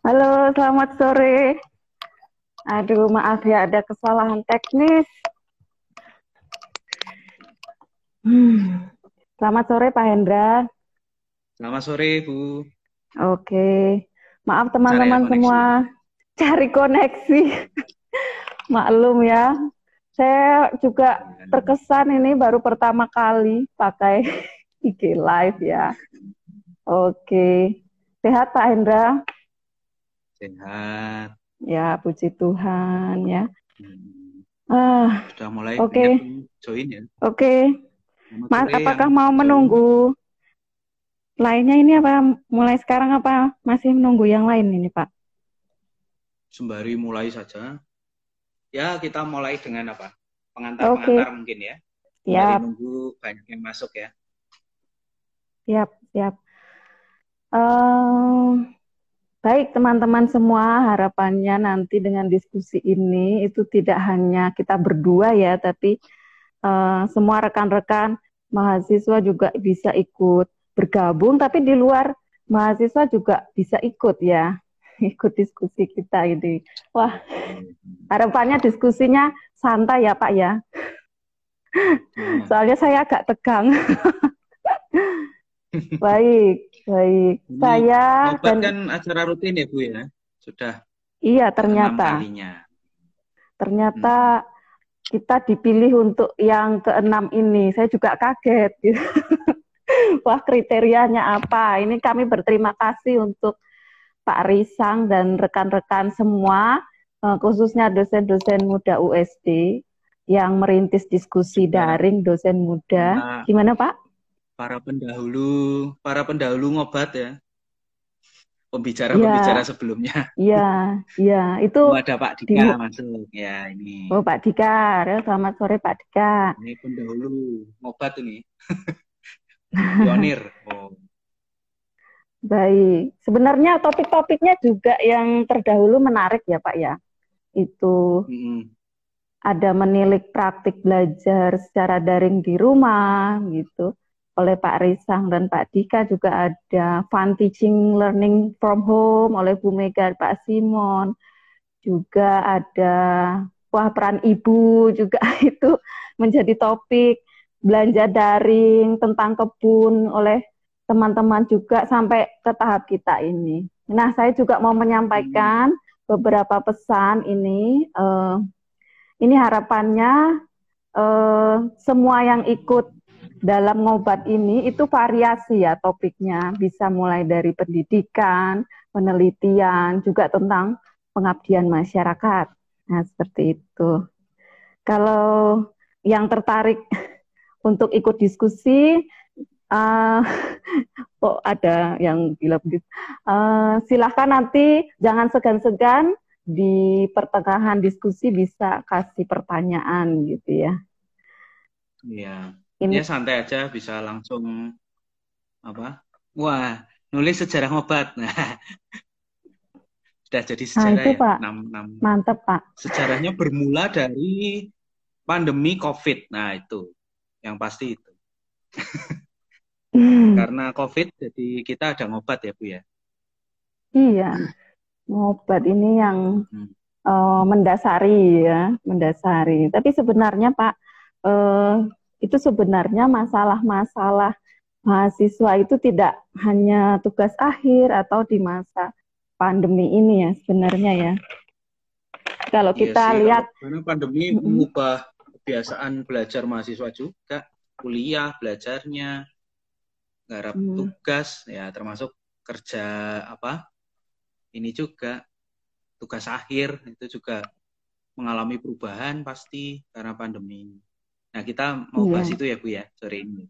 Halo, selamat sore. Aduh, maaf ya ada kesalahan teknis. Hmm. Selamat sore Pak Hendra. Selamat sore Bu. Oke, maaf teman-teman semua cari koneksi. Maklum ya, saya juga terkesan ini baru pertama kali pakai IG Live ya. Oke, sehat Pak Hendra? Sehat. Ya, puji Tuhan ya. Hmm. Ah, Sudah mulai Oke. banyak join ya. oke. Selamat Mas, apakah yang mau menunggu lainnya ini apa mulai sekarang apa masih menunggu yang lain ini Pak? Sembari mulai saja. Ya, kita mulai dengan apa? Pengantar-pengantar mungkin ya. Sembari Siap, nunggu banyak yang masuk ya. siap, siap. Eh, baik teman-teman semua, harapannya nanti dengan diskusi ini itu tidak hanya kita berdua ya, tapi eh, semua rekan-rekan mahasiswa juga bisa ikut bergabung, tapi di luar mahasiswa juga bisa ikut ya, ikut diskusi kita ini. Wah, harapannya diskusinya santai ya Pak ya, Hmm. soalnya saya agak tegang. Baik, baik. Ini Saya dan kan acara rutin ya Bu ya. Sudah iya ternyata, kalinya. ternyata Hmm. kita dipilih untuk yang keenam ini. Saya juga kaget. gitu. Wah, kriterianya apa? Ini kami berterima kasih untuk Pak Risang dan rekan-rekan semua, eh, khususnya dosen-dosen muda USD yang merintis diskusi daring dosen muda. Nah, Gimana, Pak? Para pendahulu, para pendahulu ngobat ya. Iya, Pembicara-pembicara sebelumnya. iya, iya. Oh, Itu ada Pak di Dika masuk. Ya, ini. Oh, Pak Dika. Selamat sore, Pak Dika. Ini pendahulu ngobat ini. Pionir. Oh. Baik. Sebenarnya topik-topiknya juga yang terdahulu menarik ya, Pak ya. Itu Mm-mm. ada menilik praktik belajar secara daring di rumah gitu oleh Pak Risang dan Pak Dika juga ada fun teaching learning from home oleh Bu Mega Pak Simon juga ada wah peran ibu juga itu menjadi topik belanja daring tentang kebun oleh teman-teman juga sampai ke tahap kita ini. Nah, saya juga mau menyampaikan beberapa pesan ini. eh, ini harapannya eh, semua yang ikut dalam ngobat ini itu variasi ya topiknya, bisa mulai dari pendidikan, penelitian, juga tentang pengabdian masyarakat. Nah, seperti itu. Kalau yang tertarik untuk ikut diskusi, eh, kok ada yang bilang. Eh, silahkan nanti jangan segan-segan di pertengahan diskusi bisa kasih pertanyaan gitu ya. Iya. Ini Ya santai aja bisa langsung apa? Wah, nulis sejarah ngobat. Nah, sudah jadi nah sejarah itu ya. Pak, Enam, enam. mantep Pak. Sejarahnya bermula dari pandemi COVID. Nah, itu yang pasti itu. Hmm, Karena COVID jadi kita ada ngobat ya, Bu ya. Iya, ngobat ini yang Hmm. eh, mendasari ya, mendasari. Tapi sebenarnya Pak, eh, itu sebenarnya masalah-masalah mahasiswa itu tidak hanya tugas akhir atau di masa pandemi ini ya sebenarnya ya. Kalau Iya kita sih, lihat, karena pandemi mengubah kebiasaan belajar mahasiswa juga, kuliah, belajarnya, garap Hmm. tugas, ya termasuk kerja apa, ini juga tugas akhir itu juga mengalami perubahan pasti karena pandemi. Nah, kita mau Iya. bahas itu ya, Bu ya, sore ini.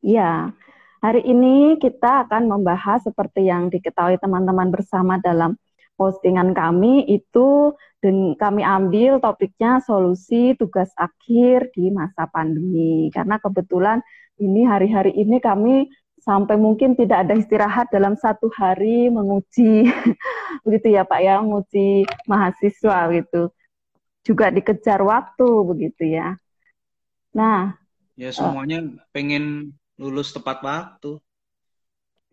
Ya, hari ini kita akan membahas seperti yang diketahui teman-teman bersama dalam postingan kami itu dan kami ambil topiknya solusi tugas akhir di masa pandemi. Karena kebetulan ini hari-hari ini kami sampai mungkin tidak ada istirahat dalam satu hari menguji begitu ya Pak ya, menguji mahasiswa gitu. Juga dikejar waktu begitu ya. Nah, Ya semuanya pengen lulus tepat waktu.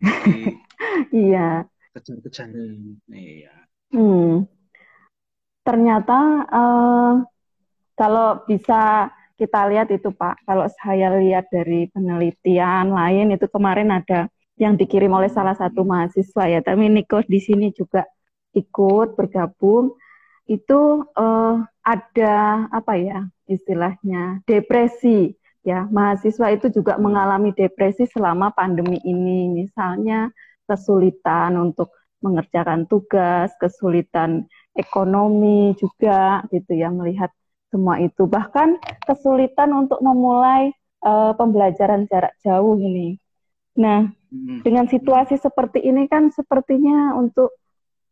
Jadi iya. Kejar-kejaran. Iya. Hmm. Ternyata uh, kalau bisa kita lihat itu Pak, kalau saya lihat dari penelitian lain itu kemarin ada yang dikirim oleh salah satu mahasiswa ya, tapi Niko di sini juga ikut bergabung itu uh, ada apa ya istilahnya depresi. Ya mahasiswa itu juga mengalami depresi selama pandemi ini. Misalnya kesulitan untuk mengerjakan tugas kesulitan ekonomi juga gitu ya melihat semua itu. Bahkan kesulitan untuk memulai uh, pembelajaran jarak jauh ini. Nah hmm. dengan situasi seperti ini kan sepertinya untuk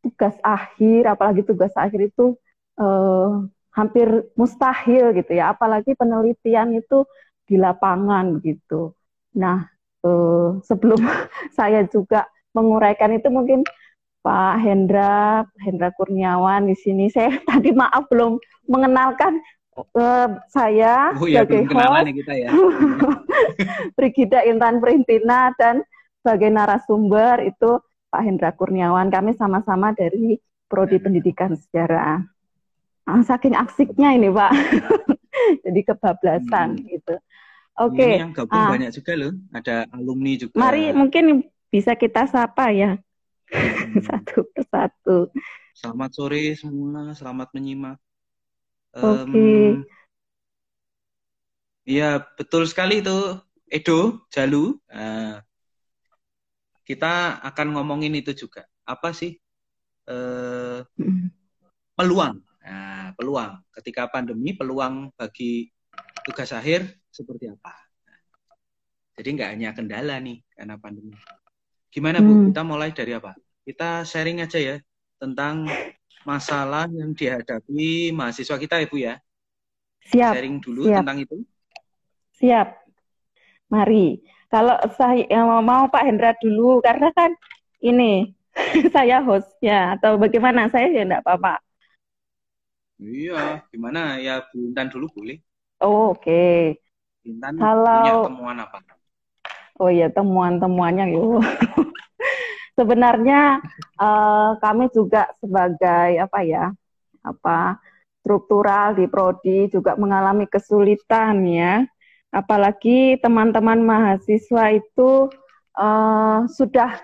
tugas akhir, apalagi tugas akhir itu uh, hampir mustahil gitu ya, apalagi penelitian itu di lapangan gitu. Nah, uh, sebelum saya juga menguraikan itu mungkin Pak Hendra, Hendra Kurniawan di sini. Saya tadi maaf belum mengenalkan uh, saya oh, iya, sebagai host kita ya. Brigida Intan Perintina dan sebagai narasumber itu Pak Hendra Kurniawan. Kami sama-sama dari Prodi Pendidikan Sejarah. Ah, saking aksiknya ini Pak, jadi kebablasan hmm. gitu. Oke. Okay. Ini yang gabung ah. banyak juga loh, ada alumni juga. Mari mungkin bisa kita sapa ya, hmm. satu persatu. Selamat sore semua, selamat menyimak. Oke. Okay. Iya betul sekali itu Edo Jalu. Uh, kita akan ngomongin itu juga. Apa sih eh, peluang? Nah, peluang ketika pandemi, peluang bagi tugas akhir seperti apa? Jadi nggak hanya kendala nih karena pandemi. Gimana Bu? Hmm. Kita mulai dari apa? Kita sharing aja ya tentang masalah yang dihadapi mahasiswa kita ya Bu ya. Siap. Sharing dulu Siap. tentang itu. Siap. Mari. Kalau saya mau Pak Hendra dulu karena kan ini saya hostnya atau bagaimana saya ya enggak apa-apa. Iya, gimana ya Bu Intan dulu boleh. Oh, Oke. Okay. Intan Kalau... punya temuan apa? Oh iya temuan-temuannya yuk. Sebenarnya uh, kami juga sebagai apa ya apa struktural di prodi juga mengalami kesulitan ya apalagi teman-teman mahasiswa itu uh, sudah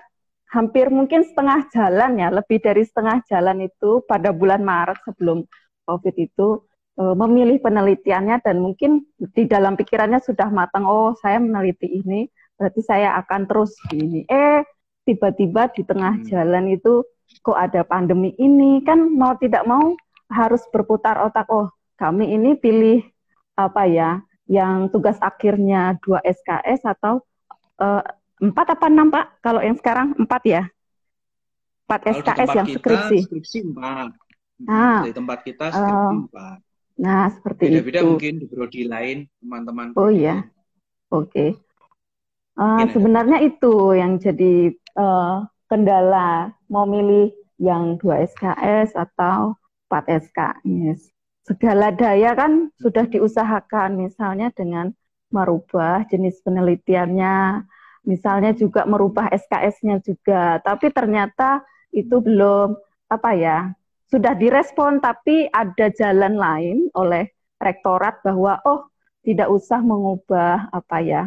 hampir mungkin setengah jalan ya, lebih dari setengah jalan itu pada bulan Maret sebelum COVID itu uh, memilih penelitiannya dan mungkin di dalam pikirannya sudah matang, oh saya meneliti ini, berarti saya akan terus ini. Eh, tiba-tiba di tengah hmm. jalan itu kok ada pandemi ini, kan mau tidak mau harus berputar otak, oh kami ini pilih apa ya, yang tugas akhirnya dua SKS atau uh, empat apa enam Pak? Kalau yang sekarang empat ya? Empat SKS yang kita, skripsi. Skripsi empat. Nah, di tempat kita uh, empat. Nah, seperti Beda -beda itu. mungkin di prodi lain teman-teman. Oh iya, oke. Okay. Uh, sebenarnya itu yang jadi uh, kendala mau milih yang dua SKS atau empat SKS segala daya kan sudah diusahakan misalnya dengan merubah jenis penelitiannya, misalnya juga merubah SKS-nya juga, tapi ternyata itu belum apa ya, sudah direspon tapi ada jalan lain oleh rektorat bahwa oh tidak usah mengubah apa ya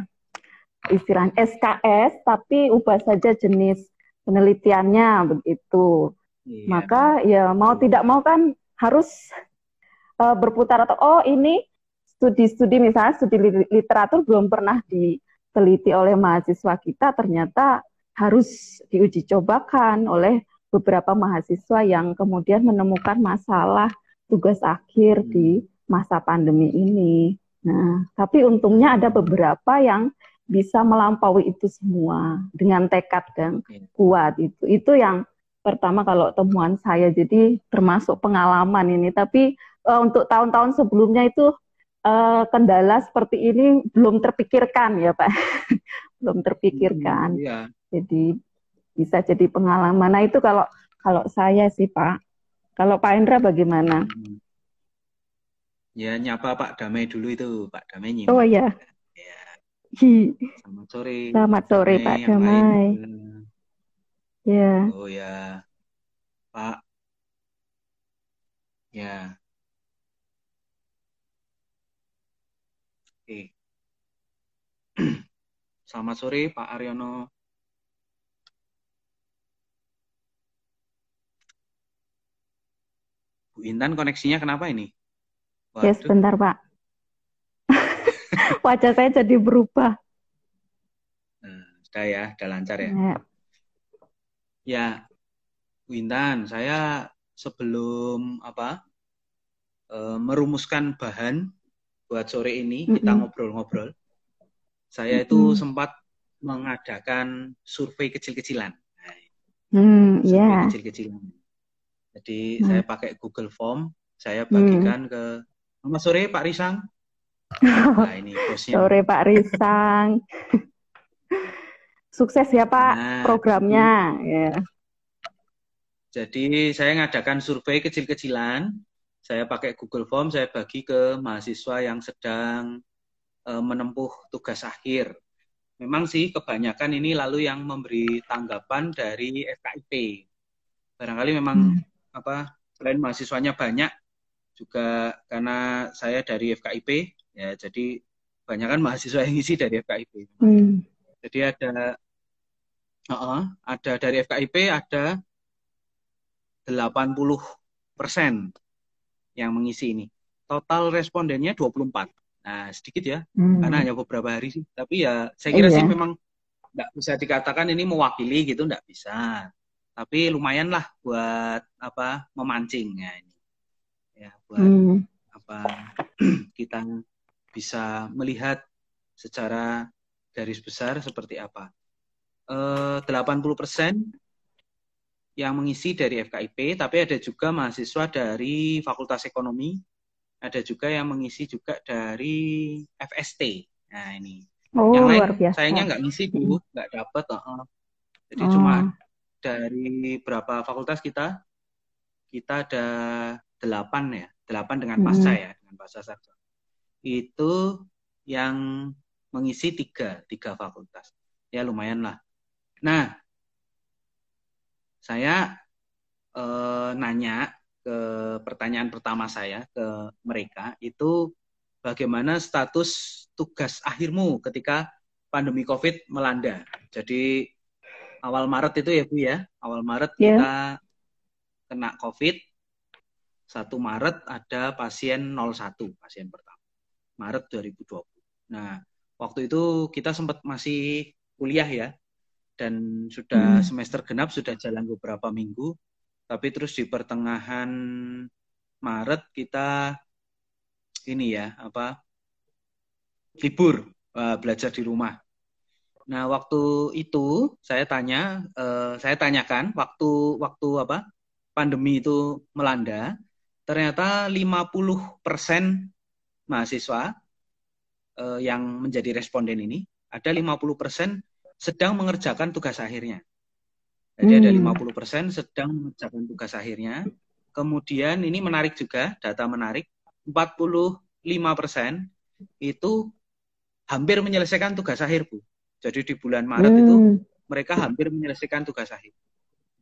istilah SKS tapi ubah saja jenis penelitiannya begitu. Iya. Maka ya mau tidak mau kan harus uh, berputar atau oh ini studi-studi misalnya studi literatur belum pernah diteliti oleh mahasiswa kita ternyata harus diuji cobakan oleh beberapa mahasiswa yang kemudian menemukan masalah tugas akhir di masa pandemi ini. Nah, tapi untungnya ada beberapa yang bisa melampaui itu semua dengan tekad dan kuat itu. Itu yang pertama kalau temuan saya jadi termasuk pengalaman ini. Tapi uh, untuk tahun-tahun sebelumnya itu uh, kendala seperti ini belum terpikirkan ya Pak, belum terpikirkan. Hmm, iya. Jadi bisa jadi pengalaman. Nah itu kalau kalau saya sih Pak. Kalau Pak Indra bagaimana? Ya nyapa Pak Damai dulu itu Pak Damai nyimak. Oh iya. Ya. Selamat sore. Selamat sore Pak Damai. Yeah. Oh ya, Pak. Ya. Oke. Selamat sore, Pak Aryono. Bu Intan koneksinya kenapa ini? Waduh. Ya sebentar Pak. Wajah saya jadi berubah. Nah, sudah ya, sudah lancar ya. Ya, ya Bu Intan, saya sebelum apa e, merumuskan bahan buat sore ini mm -hmm. kita ngobrol-ngobrol, saya itu mm -hmm. sempat mengadakan survei kecil-kecilan. Hmm, survei yeah. kecil-kecilan jadi hmm. saya pakai Google Form, saya bagikan hmm. ke Selamat sore Pak Risang. Nah, ini bosnya. Sore Pak Risang. Sukses ya Pak nah, programnya. Ya. Jadi saya ngadakan survei kecil-kecilan. Saya pakai Google Form, saya bagi ke mahasiswa yang sedang uh, menempuh tugas akhir. Memang sih kebanyakan ini lalu yang memberi tanggapan dari FKIP. Barangkali memang hmm apa selain mahasiswanya banyak juga karena saya dari FKIP ya jadi banyak kan mahasiswa yang isi dari FKIP. Hmm. Jadi ada uh -uh, ada dari FKIP ada 80 persen yang mengisi ini. Total respondennya 24. Nah, sedikit ya, hmm. karena hanya beberapa hari sih. Tapi ya, saya kira iya. sih memang nggak bisa dikatakan ini mewakili gitu, nggak bisa tapi lumayan lah buat apa memancing ya ini ya buat hmm. apa kita bisa melihat secara garis besar seperti apa eh, 80% yang mengisi dari FKIP tapi ada juga mahasiswa dari Fakultas Ekonomi ada juga yang mengisi juga dari FST nah ini oh, yang lain sayangnya nggak ngisi dulu nggak dapat uh -uh. jadi oh. cuma dari berapa fakultas kita? Kita ada delapan ya, delapan dengan hmm. pasca ya, dengan pasca sarjana. Itu yang mengisi tiga, tiga fakultas. Ya lumayan lah. Nah, saya eh, nanya ke pertanyaan pertama saya ke mereka itu bagaimana status tugas akhirmu ketika pandemi COVID melanda. Jadi awal Maret itu ya Bu ya. Awal Maret yeah. kita kena COVID. Satu Maret ada pasien 01, pasien pertama. Maret 2020. Nah, waktu itu kita sempat masih kuliah ya. Dan sudah hmm. semester genap, sudah jalan beberapa minggu. Tapi terus di pertengahan Maret kita ini ya, apa libur uh, belajar di rumah Nah, waktu itu saya tanya, uh, saya tanyakan waktu waktu apa pandemi itu melanda, ternyata 50% mahasiswa uh, yang menjadi responden ini ada 50% sedang mengerjakan tugas akhirnya. Jadi hmm. ada 50% sedang mengerjakan tugas akhirnya. Kemudian ini menarik juga, data menarik, 45% itu hampir menyelesaikan tugas akhir, Bu. Jadi di bulan Maret hmm. itu mereka hampir menyelesaikan tugas akhir.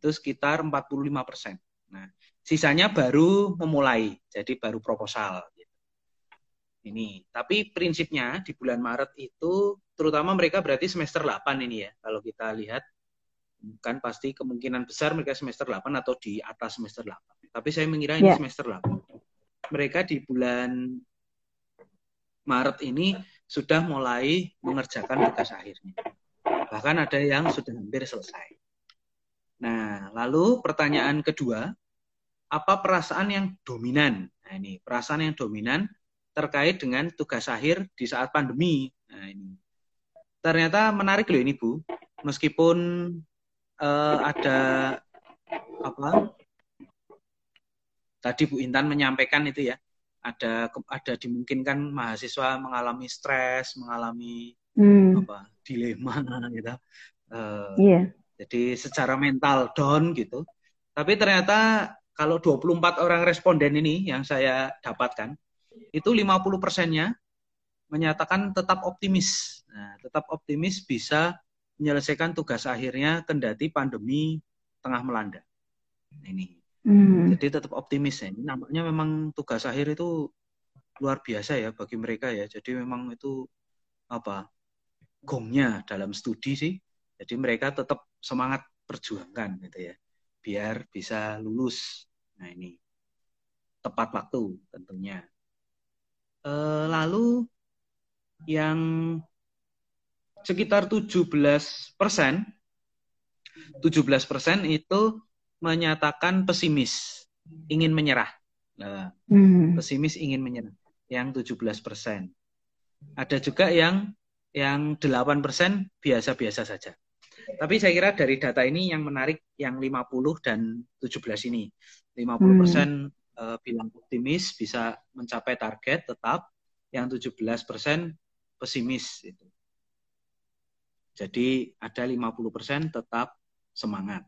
Itu sekitar 45 persen. Nah, sisanya baru memulai, jadi baru proposal. Gitu. Ini, tapi prinsipnya di bulan Maret itu, terutama mereka berarti semester 8 ini ya, kalau kita lihat, kan pasti kemungkinan besar mereka semester 8 atau di atas semester 8. Tapi saya mengira ini yeah. semester 8. Mereka di bulan Maret ini sudah mulai mengerjakan tugas akhirnya. Bahkan ada yang sudah hampir selesai. Nah, lalu pertanyaan kedua, apa perasaan yang dominan? Nah, ini perasaan yang dominan terkait dengan tugas akhir di saat pandemi. Nah, ini. Ternyata menarik loh ini, Bu. Meskipun uh, ada apa? Tadi Bu Intan menyampaikan itu ya, ada ada dimungkinkan mahasiswa mengalami stres, mengalami hmm. apa dilema gitu. Uh, yeah. Jadi secara mental down gitu. Tapi ternyata kalau 24 orang responden ini yang saya dapatkan itu 50 persennya menyatakan tetap optimis. Nah, tetap optimis bisa menyelesaikan tugas akhirnya kendati pandemi tengah melanda. Nah, ini. Hmm. Jadi tetap optimis ya. Ini nampaknya memang tugas akhir itu luar biasa ya bagi mereka ya. Jadi memang itu apa gongnya dalam studi sih. Jadi mereka tetap semangat perjuangkan gitu ya. Biar bisa lulus. Nah ini tepat waktu tentunya. E, lalu yang sekitar 17 persen 17 persen itu menyatakan pesimis, ingin menyerah. Nah, hmm. Pesimis ingin menyerah, yang 17 persen. Ada juga yang yang 8 persen biasa-biasa saja. Tapi saya kira dari data ini yang menarik yang 50 dan 17 ini. 50 persen hmm. uh, bilang optimis bisa mencapai target tetap, yang 17 persen pesimis. Itu. Jadi ada 50 persen tetap semangat.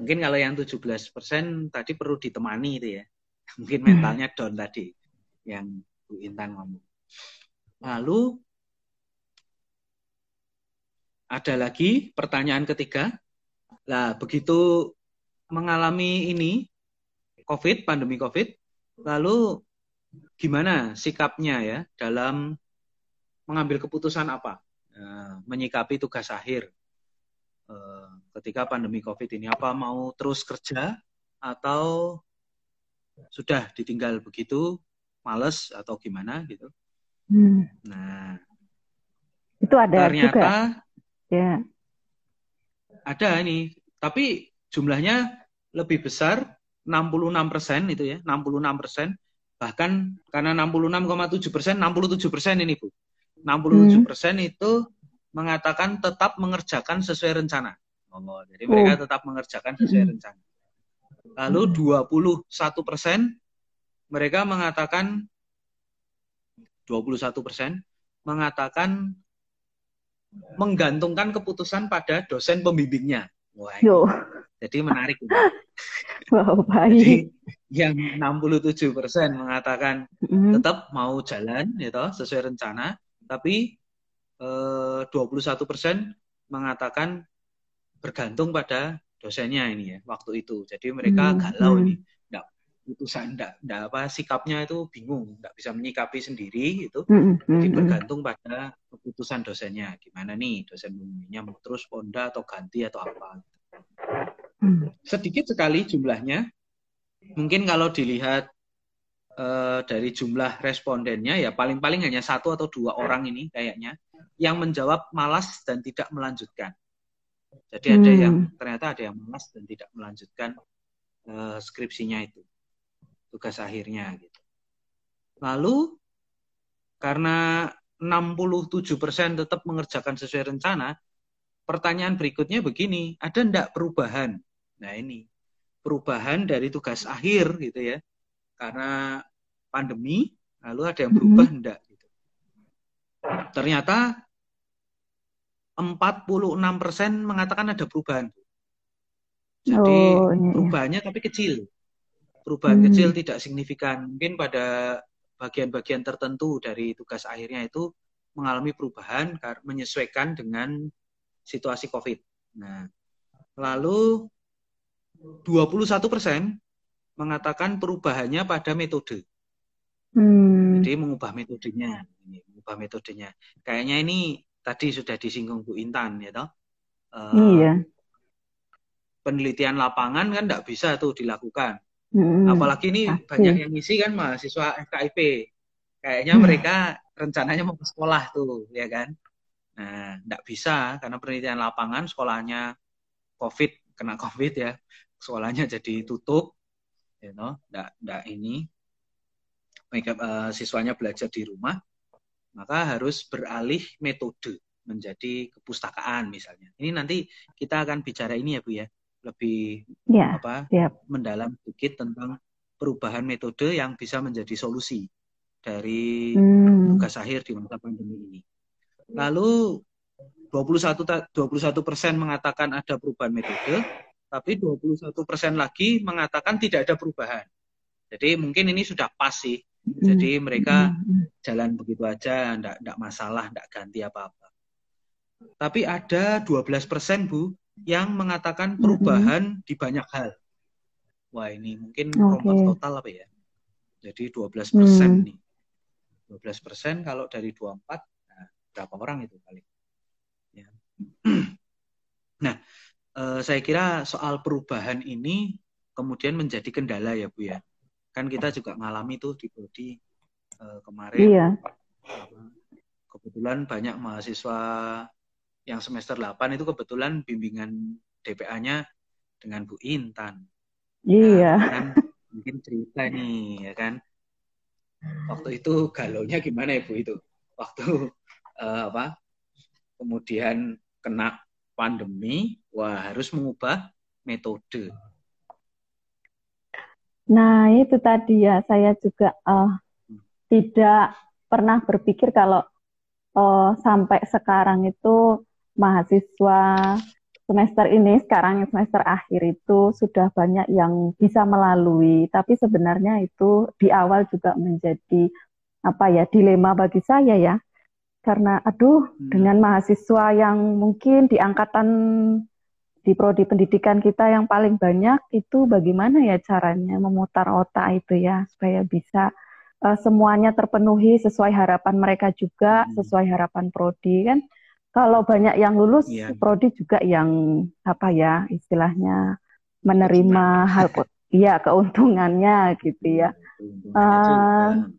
Mungkin kalau yang 17% tadi perlu ditemani itu ya. Mungkin mentalnya down tadi yang Bu Intan ngomong. Lalu ada lagi pertanyaan ketiga. Lah, begitu mengalami ini COVID, pandemi COVID, lalu gimana sikapnya ya dalam mengambil keputusan apa? Nah, menyikapi tugas akhir Eh, ketika pandemi COVID ini? Apa mau terus kerja atau sudah ditinggal begitu, males atau gimana gitu? Hmm. Nah, itu ada ternyata juga. Ya. Ada ini, tapi jumlahnya lebih besar 66 persen itu ya, 66 persen. Bahkan karena 66,7 persen, 67 persen ini Bu. 67 persen hmm. itu mengatakan tetap mengerjakan sesuai rencana. Oh, jadi mereka oh. tetap mengerjakan sesuai hmm. rencana. Lalu 21 persen mereka mengatakan 21 persen mengatakan menggantungkan keputusan pada dosen pembimbingnya. Wah, jadi menarik. Wow, baik. Jadi, yang 67 persen mengatakan mm. tetap mau jalan, gitu, sesuai rencana, tapi 21 eh, persen mengatakan bergantung pada dosennya ini ya waktu itu. Jadi mereka hmm. galau hmm. ini, enggak putusan, enggak, enggak apa sikapnya itu bingung, enggak bisa menyikapi sendiri itu. Hmm. hmm Jadi hmm. bergantung pada keputusan dosennya. Gimana nih dosen pembimbingnya mau terus ponda atau ganti atau apa? Hmm. Sedikit sekali jumlahnya. Mungkin kalau dilihat uh, dari jumlah respondennya ya paling-paling hanya satu atau dua orang ini kayaknya yang menjawab malas dan tidak melanjutkan. Jadi hmm. ada yang ternyata ada yang malas dan tidak melanjutkan uh, skripsinya itu, tugas akhirnya gitu. Lalu karena 67% tetap mengerjakan sesuai rencana, pertanyaan berikutnya begini, ada enggak perubahan? Nah ini, perubahan dari tugas akhir gitu ya. Karena pandemi, lalu ada yang berubah hmm. enggak? Gitu. Ternyata 46 persen mengatakan ada perubahan. Jadi oh, iya. perubahannya tapi kecil. Perubahan hmm. kecil tidak signifikan. Mungkin pada bagian-bagian tertentu dari tugas akhirnya itu mengalami perubahan menyesuaikan dengan situasi COVID. Nah, lalu 21 persen mengatakan perubahannya pada metode. Hmm. Jadi mengubah metodenya, mengubah metodenya. Kayaknya ini tadi sudah disinggung Bu Intan ya toh. Uh, iya. Penelitian lapangan kan tidak bisa tuh dilakukan. Hmm, Apalagi ini pasti. banyak yang ngisi kan mahasiswa FKIP. Kayaknya hmm. mereka rencananya mau ke sekolah tuh, ya kan? Nah, tidak bisa karena penelitian lapangan sekolahnya COVID, kena COVID ya, sekolahnya jadi tutup, ya know, tidak, tidak ini, mereka uh, siswanya belajar di rumah, maka harus beralih metode menjadi kepustakaan misalnya. Ini nanti kita akan bicara ini ya Bu ya, lebih ya, apa ya. mendalam sedikit tentang perubahan metode yang bisa menjadi solusi dari hmm. tugas akhir di masa pandemi ini. Lalu 21 21 persen mengatakan ada perubahan metode, tapi 21 persen lagi mengatakan tidak ada perubahan. Jadi mungkin ini sudah pas sih jadi hmm. mereka hmm. jalan begitu aja, enggak, enggak masalah, enggak ganti apa-apa. Tapi ada 12 persen, Bu, yang mengatakan perubahan di banyak hal. Wah ini mungkin okay. total apa ya? Jadi 12 persen mm. nih. 12 persen kalau dari 24, nah, berapa orang itu kali? Ya. nah, eh, saya kira soal perubahan ini kemudian menjadi kendala ya Bu ya. Kan kita juga mengalami tuh di body eh, kemarin. Iya. Kebetulan banyak mahasiswa yang semester 8 itu kebetulan bimbingan DPA-nya dengan Bu Intan. Iya. Nah, kan mungkin cerita nih ya kan. Waktu itu galaunya gimana ya Bu itu? Waktu uh, apa? Kemudian kena pandemi, wah harus mengubah metode. Nah, itu tadi ya, saya juga uh, tidak pernah berpikir kalau uh, sampai sekarang itu mahasiswa semester ini sekarang semester akhir itu sudah banyak yang bisa melalui tapi sebenarnya itu di awal juga menjadi apa ya dilema bagi saya ya karena aduh hmm. dengan mahasiswa yang mungkin di angkatan di prodi pendidikan kita yang paling banyak itu bagaimana ya caranya memutar otak itu ya supaya bisa uh, semuanya terpenuhi sesuai harapan mereka juga hmm. sesuai harapan prodi kan kalau banyak yang lulus, yeah. prodi juga yang apa ya istilahnya menerima hal iya keuntungannya gitu ya. Uh,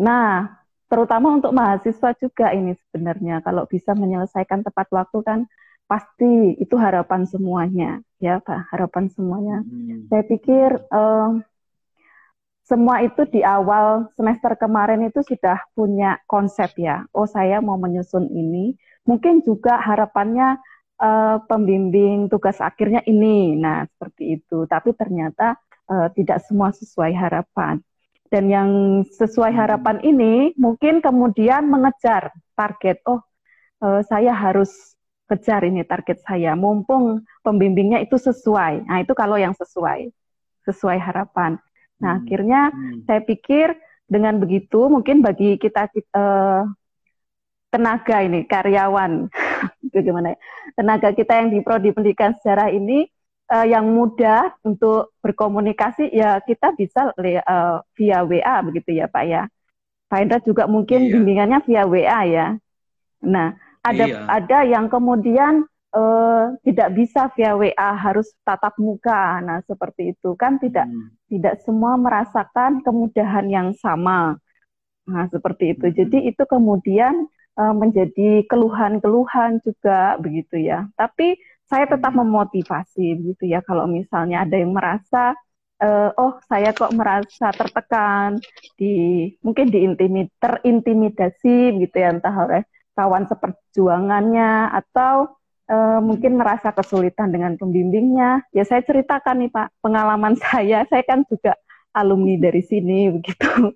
nah, terutama untuk mahasiswa juga ini sebenarnya kalau bisa menyelesaikan tepat waktu kan pasti itu harapan semuanya ya Pak, harapan semuanya. Hmm. Saya pikir uh, semua itu di awal semester kemarin itu sudah punya konsep ya. Oh, saya mau menyusun ini mungkin juga harapannya uh, pembimbing tugas akhirnya ini. Nah, seperti itu. Tapi ternyata uh, tidak semua sesuai harapan. Dan yang sesuai hmm. harapan ini mungkin kemudian mengejar target. Oh, uh, saya harus kejar ini target saya. Mumpung pembimbingnya itu sesuai. Nah, itu kalau yang sesuai. Sesuai harapan. Nah, hmm. akhirnya hmm. saya pikir dengan begitu mungkin bagi kita uh, tenaga ini karyawan bagaimana ya tenaga kita yang di prodi pendidikan sejarah ini uh, yang mudah untuk berkomunikasi ya kita bisa uh, via WA begitu ya Pak ya Pak Indra juga mungkin iya. bimbingannya via WA ya nah ada iya. ada yang kemudian uh, tidak bisa via WA harus tatap muka nah seperti itu kan tidak hmm. tidak semua merasakan kemudahan yang sama nah seperti itu hmm. jadi itu kemudian uh, menjadi keluhan-keluhan juga begitu ya. Tapi saya tetap hmm. memotivasi begitu ya kalau misalnya ada yang merasa uh, oh saya kok merasa tertekan di mungkin diintimid terintimidasi gitu ya entah oleh kawan seperjuangannya atau uh, mungkin merasa kesulitan dengan pembimbingnya. Ya saya ceritakan nih Pak pengalaman saya. Saya kan juga alumni dari sini begitu.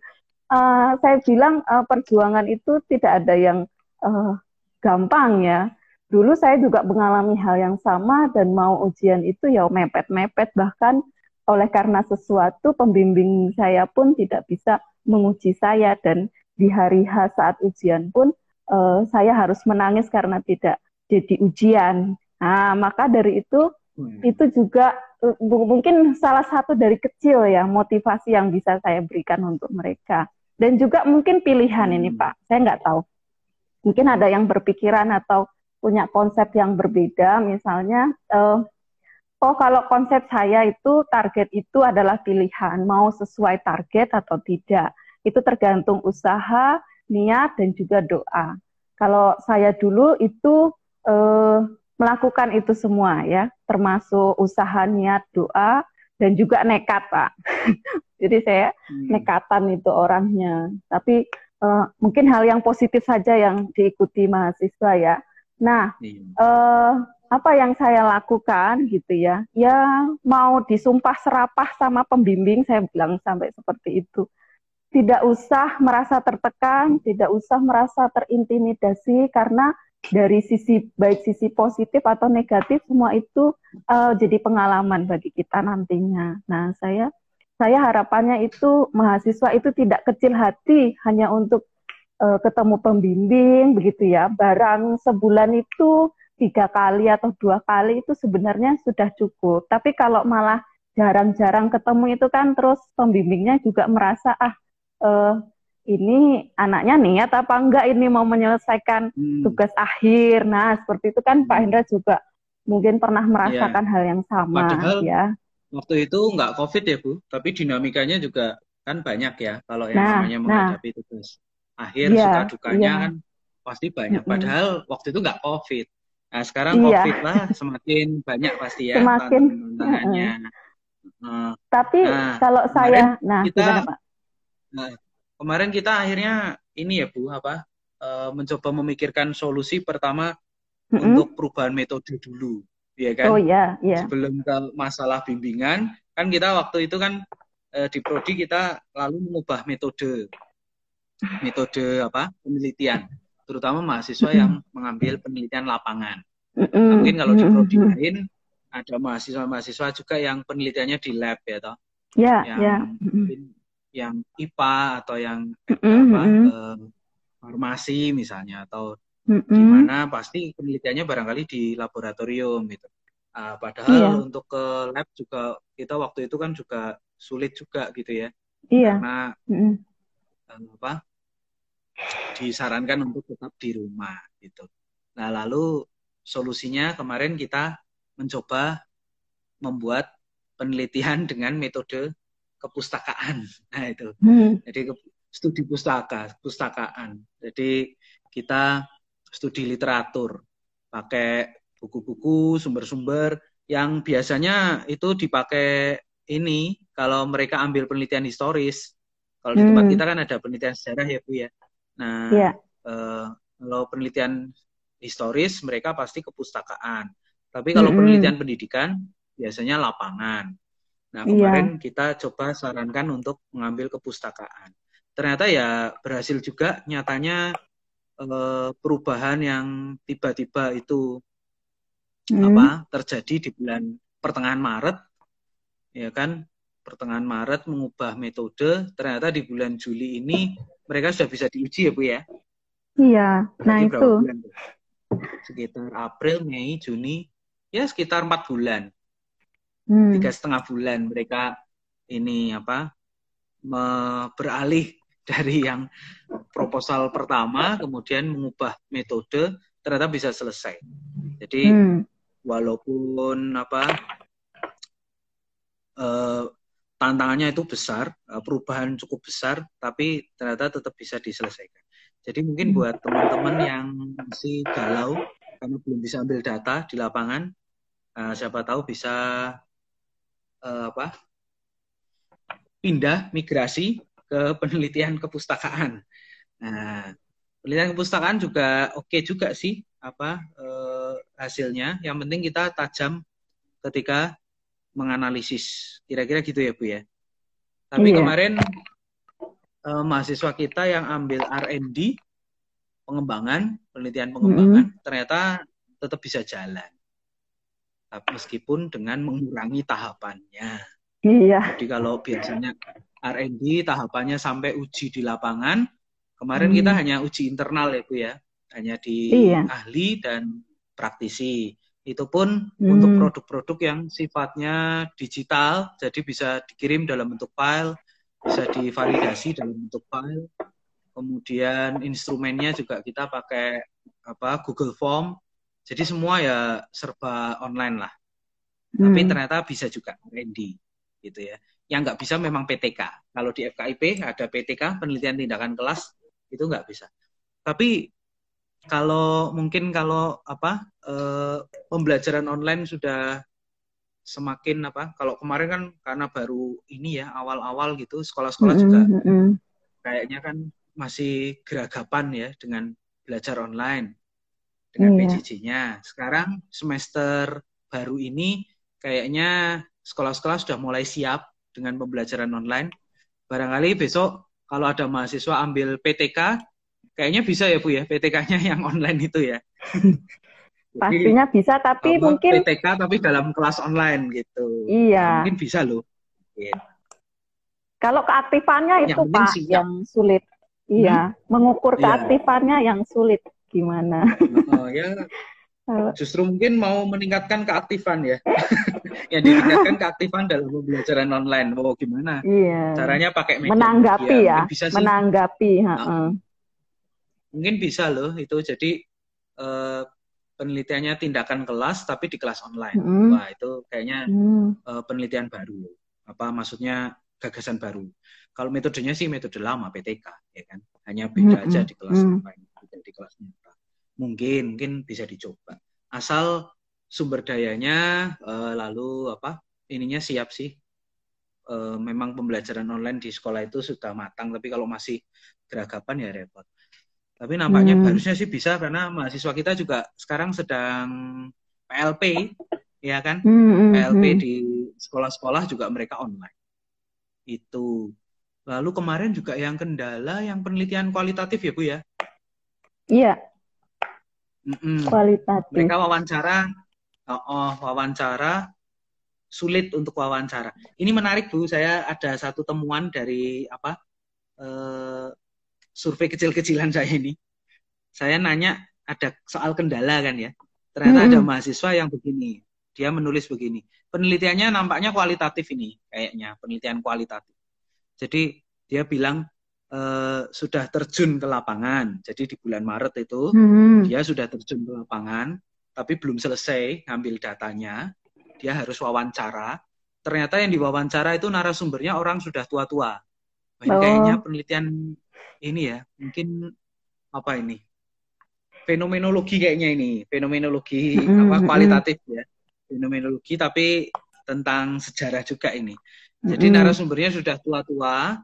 Uh, saya bilang uh, perjuangan itu tidak ada yang uh, gampang ya. Dulu saya juga mengalami hal yang sama dan mau ujian itu ya mepet-mepet. Bahkan oleh karena sesuatu pembimbing saya pun tidak bisa menguji saya. Dan di hari H saat ujian pun uh, saya harus menangis karena tidak jadi ujian. Nah, maka dari itu hmm. itu juga mungkin salah satu dari kecil ya motivasi yang bisa saya berikan untuk mereka dan juga mungkin pilihan hmm. ini Pak saya nggak tahu mungkin ada yang berpikiran atau punya konsep yang berbeda misalnya uh, oh kalau konsep saya itu target itu adalah pilihan mau sesuai target atau tidak itu tergantung usaha niat dan juga doa kalau saya dulu itu uh, melakukan itu semua ya, termasuk usaha, niat, doa, dan juga nekat pak. Jadi saya hmm. nekatan itu orangnya. Tapi uh, mungkin hal yang positif saja yang diikuti mahasiswa ya. Nah, uh, apa yang saya lakukan gitu ya? Ya mau disumpah serapah sama pembimbing, saya bilang sampai seperti itu. Tidak usah merasa tertekan, tidak usah merasa terintimidasi karena dari sisi baik sisi positif atau negatif semua itu uh, jadi pengalaman bagi kita nantinya. Nah, saya saya harapannya itu mahasiswa itu tidak kecil hati hanya untuk uh, ketemu pembimbing begitu ya. Barang sebulan itu tiga kali atau dua kali itu sebenarnya sudah cukup. Tapi kalau malah jarang-jarang ketemu itu kan terus pembimbingnya juga merasa ah uh, ini anaknya niat apa enggak ini mau menyelesaikan hmm. tugas akhir. Nah seperti itu kan Pak Hendra juga mungkin pernah merasakan ya. hal yang sama Padahal, ya. Waktu itu enggak COVID ya Bu, tapi dinamikanya juga kan banyak ya kalau yang nah, namanya nah. menghadapi nah. tugas akhir ya, suka dukanya ya. kan pasti banyak. Padahal mm -hmm. waktu itu nggak COVID. Nah sekarang iya. COVID lah semakin banyak pasti ya semakin tantangannya. Uh, Tapi nah, kalau saya, nah kita, gimana Pak? Nah, kemarin kita akhirnya ini ya Bu apa uh, mencoba memikirkan solusi pertama mm -hmm. untuk perubahan metode dulu, ya kan? Oh iya, iya. Sebelum ke masalah bimbingan, kan kita waktu itu kan uh, di prodi kita lalu mengubah metode metode apa penelitian terutama mahasiswa yang mengambil penelitian lapangan. Nah, mungkin kalau di prodi lain ada mahasiswa-mahasiswa juga yang penelitiannya di lab ya toh. Yeah, yang yeah. Yang IPA atau yang apa uh, farmasi misalnya atau gimana pasti penelitiannya barangkali di laboratorium gitu. Uh, padahal yeah. untuk ke lab juga kita waktu itu kan juga sulit juga gitu ya. Iya. Karena mm apa disarankan untuk tetap di rumah gitu. Nah, lalu solusinya kemarin kita mencoba membuat penelitian dengan metode kepustakaan. Nah, itu. Hmm. Jadi studi pustaka, pustakaan. Jadi kita studi literatur pakai buku-buku, sumber-sumber yang biasanya itu dipakai ini kalau mereka ambil penelitian historis. Kalau di tempat hmm. kita kan ada penelitian sejarah ya Bu ya. Nah, yeah. Uh, kalau penelitian historis mereka pasti kepustakaan. Tapi kalau mm -hmm. penelitian pendidikan biasanya lapangan. Nah, iya. kemarin yeah. kita coba sarankan untuk mengambil kepustakaan. Ternyata ya berhasil juga nyatanya uh, perubahan yang tiba-tiba itu mm. apa terjadi di bulan pertengahan Maret ya kan pertengahan Maret mengubah metode ternyata di bulan Juli ini mereka sudah bisa diuji ya Bu ya? Iya, nah itu. Sekitar April, Mei, Juni, ya sekitar empat bulan. Hmm. Tiga setengah bulan mereka ini apa me beralih dari yang proposal pertama kemudian mengubah metode ternyata bisa selesai. Jadi hmm. walaupun apa uh, tantangannya itu besar, eh, perubahan cukup besar, tapi ternyata tetap bisa diselesaikan. Jadi mungkin hmm. buat teman-teman yang masih galau karena belum bisa ambil data di lapangan, uh, siapa tahu bisa uh, apa pindah migrasi ke penelitian kepustakaan. Nah, penelitian kepustakaan juga oke okay juga sih apa uh, hasilnya. Yang penting kita tajam ketika menganalisis. Kira-kira gitu ya Bu ya. Tapi iya. kemarin eh, mahasiswa kita yang ambil R&D pengembangan, penelitian pengembangan mm -hmm. ternyata tetap bisa jalan. Meskipun dengan mengurangi tahapannya. Iya. Jadi kalau biasanya R&D tahapannya sampai uji di lapangan, kemarin hmm. kita hanya uji internal ya Bu ya, hanya di iya. ahli dan praktisi. Itu pun hmm. untuk produk-produk yang sifatnya digital, jadi bisa dikirim dalam bentuk file, bisa divalidasi dalam bentuk file. Kemudian instrumennya juga kita pakai apa Google Form. Jadi semua ya serba online lah. Hmm. Tapi ternyata bisa juga R&D gitu ya. Yang nggak bisa memang PTK. Kalau di FKIP ada PTK penelitian tindakan kelas itu nggak bisa. Tapi kalau mungkin kalau apa eh, pembelajaran online sudah semakin apa kalau kemarin kan karena baru ini ya awal-awal gitu sekolah-sekolah mm -hmm. juga kayaknya kan masih geragapan ya dengan belajar online dengan yeah. PJJ-nya. Sekarang semester baru ini kayaknya sekolah-sekolah sudah mulai siap dengan pembelajaran online. Barangkali besok kalau ada mahasiswa ambil PTK Kayaknya bisa ya Bu ya, PTK-nya yang online itu ya. Pastinya bisa, tapi mungkin PTK tapi dalam kelas online gitu. Iya. Mungkin bisa loh. Yeah. Kalau keaktifannya itu yang Pak siap. yang sulit. Iya, hmm? mengukur iya. keaktifannya yeah. yang sulit gimana? Oh ya. Justru mungkin mau meningkatkan keaktifan ya. yang ditingkatkan keaktifan dalam pembelajaran online. Oh gimana? Iya. Caranya pakai media menanggapi ya. Bisa sih. Menanggapi. Nah, mungkin bisa loh itu. Jadi uh, penelitiannya tindakan kelas tapi di kelas online. Mm. Wah itu kayaknya mm. uh, penelitian baru. Apa maksudnya gagasan baru. Kalau metodenya sih metode lama PTK, ya kan? Hanya beda mm. aja di kelas mm. online, di kelas nyata. Mungkin mungkin bisa dicoba. Asal sumber dayanya uh, lalu apa ininya siap sih. Uh, memang pembelajaran online di sekolah itu sudah matang, tapi kalau masih geragapan ya repot. Tapi nampaknya hmm. harusnya sih bisa karena mahasiswa kita juga sekarang sedang PLP, ya kan? Hmm, hmm, PLP hmm. di sekolah-sekolah juga mereka online. Itu. Lalu kemarin juga yang kendala yang penelitian kualitatif ya Bu ya? Iya. Mm-mm. Kualitatif. Mereka wawancara, oh, oh, wawancara sulit untuk wawancara. Ini menarik Bu, saya ada satu temuan dari apa? Eh, survei kecil-kecilan saya ini, saya nanya ada soal kendala kan ya. Ternyata hmm. ada mahasiswa yang begini, dia menulis begini. Penelitiannya nampaknya kualitatif ini, kayaknya penelitian kualitatif. Jadi dia bilang e, sudah terjun ke lapangan. Jadi di bulan Maret itu hmm. dia sudah terjun ke lapangan, tapi belum selesai ngambil datanya. Dia harus wawancara. Ternyata yang diwawancara itu narasumbernya orang sudah tua-tua. Oh. Kayaknya penelitian ini ya, mungkin apa ini? Fenomenologi kayaknya ini, fenomenologi mm-hmm. apa kualitatif ya. Fenomenologi tapi tentang sejarah juga ini. Jadi mm-hmm. narasumbernya sudah tua-tua.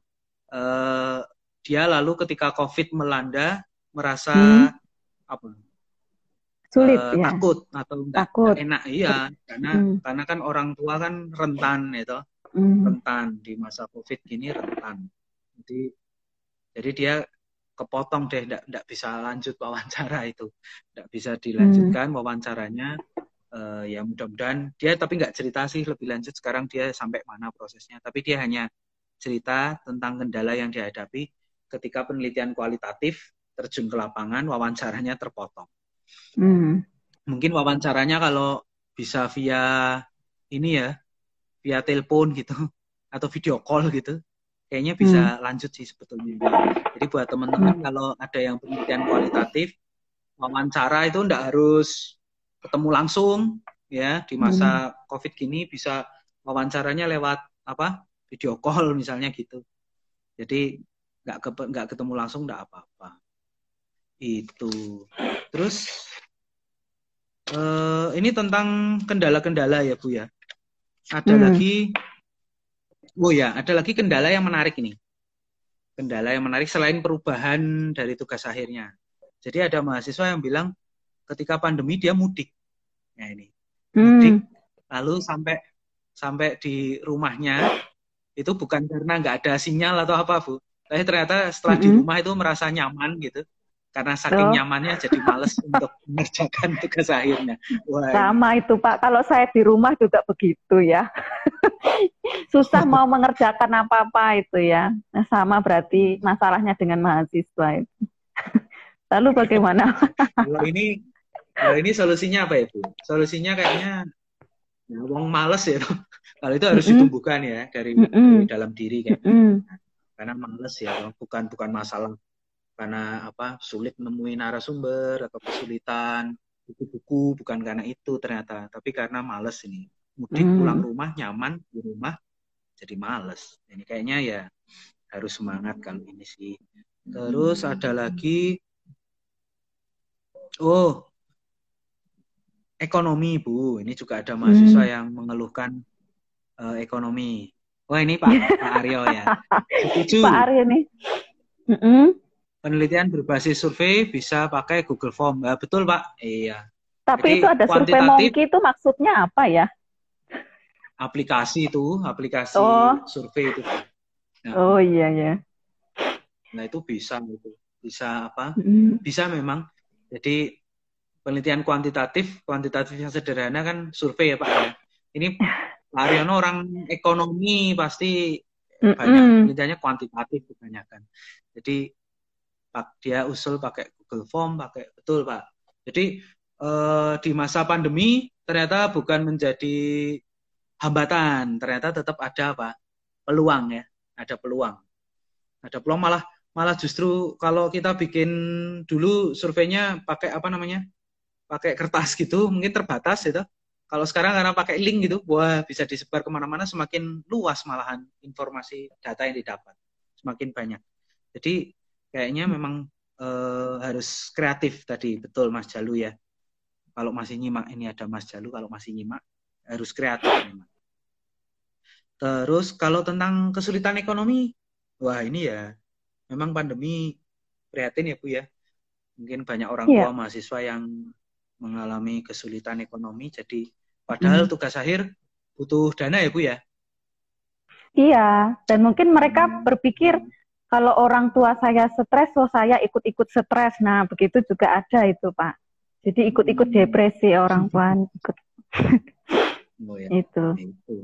Uh, dia lalu ketika Covid melanda merasa mm. apa? Sulit uh, ya. Takut atau enggak, takut. enak iya, karena mm. karena kan orang tua kan rentan itu. Mm. Rentan di masa Covid gini rentan. Jadi jadi dia kepotong deh, tidak bisa lanjut wawancara itu, tidak bisa dilanjutkan hmm. wawancaranya. Uh, ya mudah-mudahan dia tapi nggak cerita sih lebih lanjut sekarang dia sampai mana prosesnya. Tapi dia hanya cerita tentang kendala yang dihadapi ketika penelitian kualitatif terjun ke lapangan, wawancaranya terpotong. Hmm. Mungkin wawancaranya kalau bisa via ini ya, via telepon gitu atau video call gitu, kayaknya bisa hmm. lanjut sih sebetulnya. Jadi buat teman-teman hmm. kalau ada yang penelitian kualitatif, wawancara itu enggak harus ketemu langsung ya di masa hmm. COVID gini bisa wawancaranya lewat apa video call misalnya gitu. Jadi nggak ke, nggak ketemu langsung enggak apa-apa. Itu. Terus uh, ini tentang kendala-kendala ya Bu ya. Ada hmm. lagi Oh ya, ada lagi kendala yang menarik ini. Kendala yang menarik selain perubahan dari tugas akhirnya. Jadi ada mahasiswa yang bilang ketika pandemi dia mudik. Ya ini. Hmm. Mudik. Lalu sampai sampai di rumahnya itu bukan karena nggak ada sinyal atau apa, Bu. Tapi ternyata setelah -hmm. di rumah itu merasa nyaman gitu karena saking oh. nyamannya jadi males untuk mengerjakan tugas akhirnya. Wah. Sama itu Pak, kalau saya di rumah juga begitu ya. Susah mau mengerjakan apa-apa itu ya. Nah, sama berarti masalahnya dengan mahasiswa itu. Lalu bagaimana? kalau ini kalau ini solusinya apa itu? Solusinya kayaknya ya, wong males ya. Kalau itu harus mm -hmm. ditumbuhkan ya dari, mm -hmm. dari dalam diri kan. Mm -hmm. Karena males ya, bukan bukan masalah karena apa sulit menemui narasumber atau kesulitan buku-buku. Bukan karena itu ternyata. Tapi karena males ini. Mudik hmm. pulang rumah nyaman di rumah jadi males. Ini kayaknya ya harus semangat kalau ini sih. Terus ada lagi. Oh. Ekonomi bu. Ini juga ada mahasiswa hmm. yang mengeluhkan uh, ekonomi wah ini pak pak Aryo ya setuju pak Aryo nih mm -hmm penelitian berbasis survei bisa pakai Google Form. Ya, betul, Pak. Iya. Tapi Jadi, itu ada survei monkey itu maksudnya apa ya? Aplikasi itu, aplikasi oh. survei itu. Nah, oh iya ya. Nah itu bisa itu, bisa apa? Mm. Bisa memang. Jadi penelitian kuantitatif, kuantitatif yang sederhana kan survei ya Pak ya. Ini Pak Aryono orang ekonomi pasti mm -mm. banyak penelitiannya kuantitatif kebanyakan. Jadi dia usul pakai Google Form, pakai betul Pak. Jadi uh, di masa pandemi ternyata bukan menjadi hambatan, ternyata tetap ada apa? peluang ya, ada peluang. Ada peluang malah malah justru kalau kita bikin dulu surveinya pakai apa namanya? pakai kertas gitu, mungkin terbatas itu. Kalau sekarang karena pakai link gitu, wah bisa disebar ke mana-mana semakin luas malahan informasi data yang didapat, semakin banyak. Jadi kayaknya memang eh, harus kreatif tadi, betul Mas Jalu ya. Kalau masih nyimak ini ada Mas Jalu, kalau masih nyimak harus kreatif memang. Terus kalau tentang kesulitan ekonomi, wah ini ya memang pandemi prihatin ya Bu ya. Mungkin banyak orang iya. tua yeah. mahasiswa yang mengalami kesulitan ekonomi. Jadi padahal hmm. tugas akhir butuh dana ya Bu ya. Iya, dan mungkin mereka berpikir kalau orang tua saya stres, so saya ikut-ikut stres. Nah, begitu juga ada itu, Pak. Jadi ikut-ikut hmm. depresi orang tua ikut. Oh, ya. itu. itu.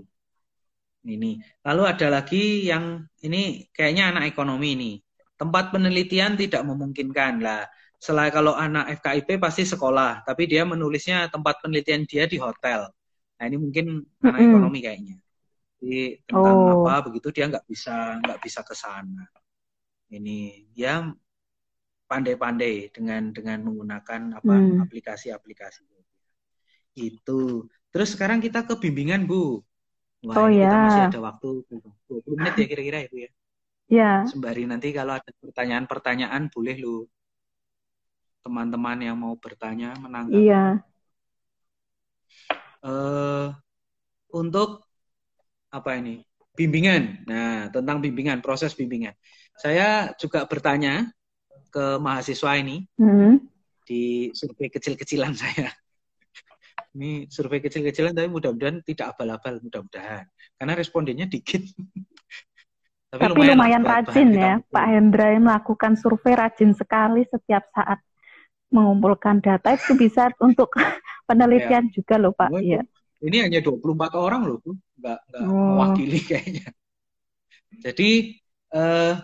Ini. Lalu ada lagi yang ini kayaknya anak ekonomi ini. Tempat penelitian tidak memungkinkan lah selain kalau anak FKIP pasti sekolah, tapi dia menulisnya tempat penelitian dia di hotel. Nah ini mungkin anak mm -hmm. ekonomi kayaknya. Jadi tentang oh. apa begitu dia nggak bisa nggak bisa ke sana. Ini dia pandai-pandai dengan dengan menggunakan apa mm. aplikasi-aplikasi itu. Terus sekarang kita ke bimbingan Bu. Wah, oh ya. Kita masih ada waktu 20 menit ya kira-kira ya Bu ya. Ya. Sembari nanti kalau ada pertanyaan-pertanyaan boleh lu teman-teman yang mau bertanya menanggapi. Iya. Uh, untuk apa ini bimbingan. Nah tentang bimbingan, proses bimbingan. Saya juga bertanya ke mahasiswa ini hmm. di survei kecil-kecilan saya. Ini survei kecil-kecilan tapi mudah-mudahan tidak abal-abal mudah-mudahan karena respondennya dikit. tapi, tapi lumayan, lumayan rajin ya, Pak Hendra melakukan survei rajin sekali setiap saat mengumpulkan data itu bisa untuk penelitian ya. juga loh Pak. Iya. Ini hanya 24 orang loh. Nggak, nggak oh. mewakili kayaknya. Jadi eh,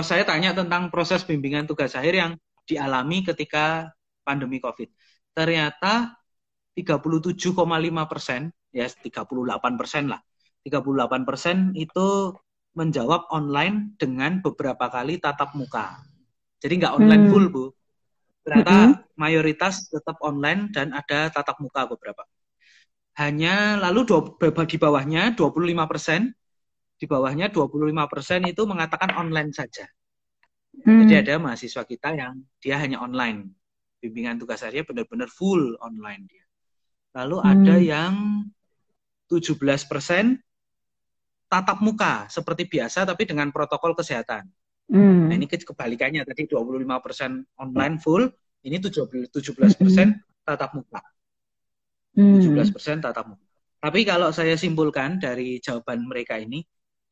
saya tanya tentang proses bimbingan tugas akhir yang dialami ketika pandemi COVID. Ternyata 37,5 persen, ya 38 persen lah, 38 persen itu menjawab online dengan beberapa kali tatap muka. Jadi nggak online hmm. full bu, ternyata mm -hmm. mayoritas tetap online dan ada tatap muka beberapa. Hanya lalu dua, di bawahnya 25 persen, di bawahnya 25 persen itu mengatakan online saja. Hmm. Jadi ada mahasiswa kita yang dia hanya online. Bimbingan tugas harian benar-benar full online dia. Lalu hmm. ada yang 17 persen tatap muka seperti biasa tapi dengan protokol kesehatan. Hmm. Nah, ini kebalikannya tadi 25% online full, ini 17% hmm. tatap muka. Hmm. 17% tatap muka. Tapi kalau saya simpulkan dari jawaban mereka ini,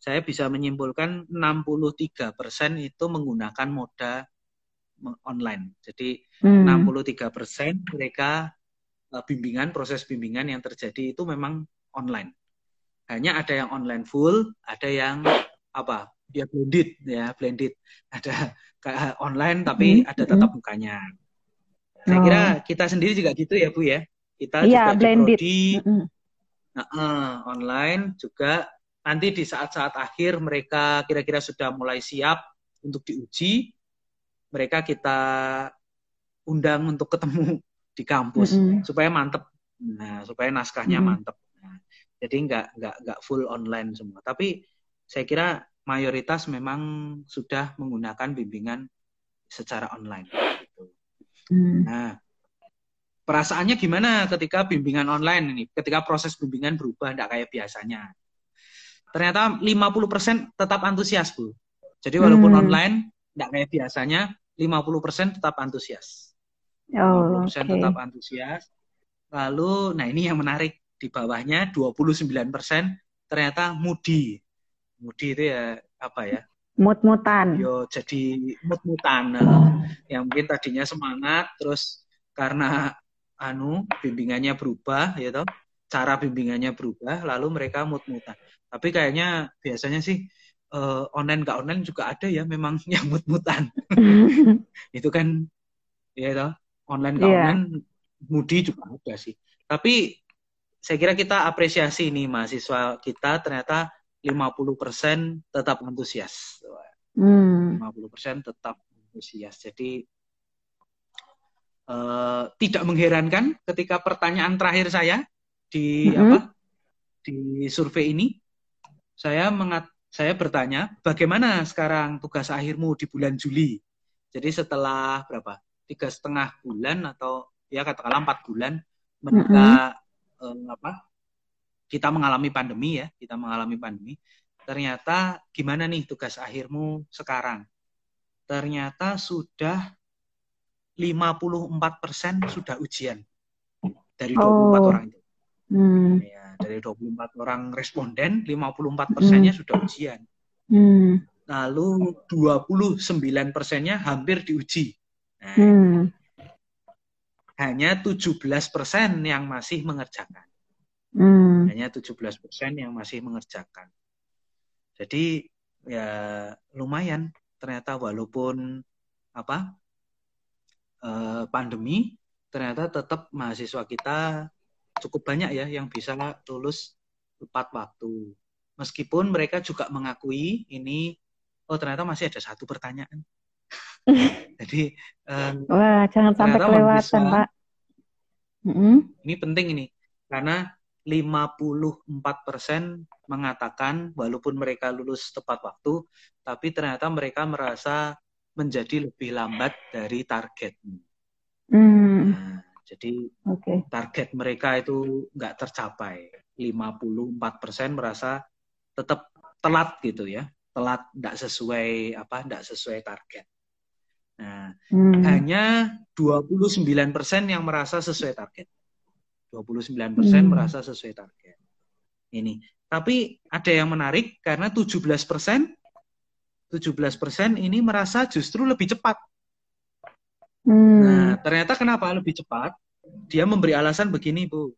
saya bisa menyimpulkan 63% itu menggunakan moda online. Jadi hmm. 63% mereka eh, bimbingan, proses bimbingan yang terjadi itu memang online. Hanya ada yang online full, ada yang apa dia blended ya blended ada online tapi hmm. ada tatap mukanya saya oh. kira kita sendiri juga gitu ya bu ya kita yeah, juga blended. di mm uh, uh, online juga nanti di saat-saat akhir mereka kira-kira sudah mulai siap untuk diuji mereka kita undang untuk ketemu di kampus mm -hmm. supaya mantep nah supaya naskahnya mm -hmm. mantep nah, jadi nggak nggak nggak full online semua tapi saya kira mayoritas memang sudah menggunakan bimbingan secara online. Hmm. Nah, perasaannya gimana ketika bimbingan online ini? Ketika proses bimbingan berubah tidak kayak biasanya. Ternyata 50% tetap antusias, Bu. Jadi walaupun hmm. online tidak kayak biasanya, 50% tetap antusias. Oh, 50% okay. tetap antusias. Lalu, nah ini yang menarik di bawahnya 29% ternyata mudi mudi itu ya apa ya? Mut-mutan. Yo jadi mut-mutan. Nah, yang mungkin tadinya semangat terus karena anu bimbingannya berubah ya toh? Cara bimbingannya berubah lalu mereka mut-mutan. Tapi kayaknya biasanya sih uh, online nggak online juga ada ya memang yang mut-mutan. Itu kan ya toh? Online ke yeah. online Moody juga ada sih. Tapi saya kira kita apresiasi nih mahasiswa kita ternyata 50% tetap antusias. Hmm. 50% tetap antusias. Jadi uh, tidak mengherankan ketika pertanyaan terakhir saya di mm -hmm. apa di survei ini saya mengat saya bertanya bagaimana sekarang tugas akhirmu di bulan Juli. Jadi setelah berapa tiga setengah bulan atau ya katakanlah empat bulan mereka mm -hmm. uh, apa kita mengalami pandemi ya kita mengalami pandemi ternyata gimana nih tugas akhirmu sekarang? Ternyata sudah 54% sudah ujian dari 24 oh. orang itu. Hmm. Ya, dari 24 orang responden, 54 persennya hmm. sudah ujian. Hmm. Lalu 29 persennya hampir diuji. Nah, hmm. Hanya 17 persen yang masih mengerjakan. Hmm. Hanya 17 persen yang masih mengerjakan. Jadi ya lumayan ternyata walaupun apa eh, pandemi ternyata tetap mahasiswa kita cukup banyak ya yang bisa lulus tepat waktu. Meskipun mereka juga mengakui ini oh ternyata masih ada satu pertanyaan. Jadi um, wah jangan sampai kelewatan pak. Mm -hmm. Ini penting ini karena 54% mengatakan walaupun mereka lulus tepat waktu, tapi ternyata mereka merasa menjadi lebih lambat dari target. Hmm. Nah, jadi okay. target mereka itu nggak tercapai. 54% merasa tetap telat gitu ya, telat nggak sesuai apa, nggak sesuai target. Nah, hmm. hanya 29% yang merasa sesuai target. 29% hmm. merasa sesuai target. Ini. Tapi ada yang menarik karena 17% 17% ini merasa justru lebih cepat. Hmm. Nah, ternyata kenapa lebih cepat? Dia memberi alasan begini, Bu.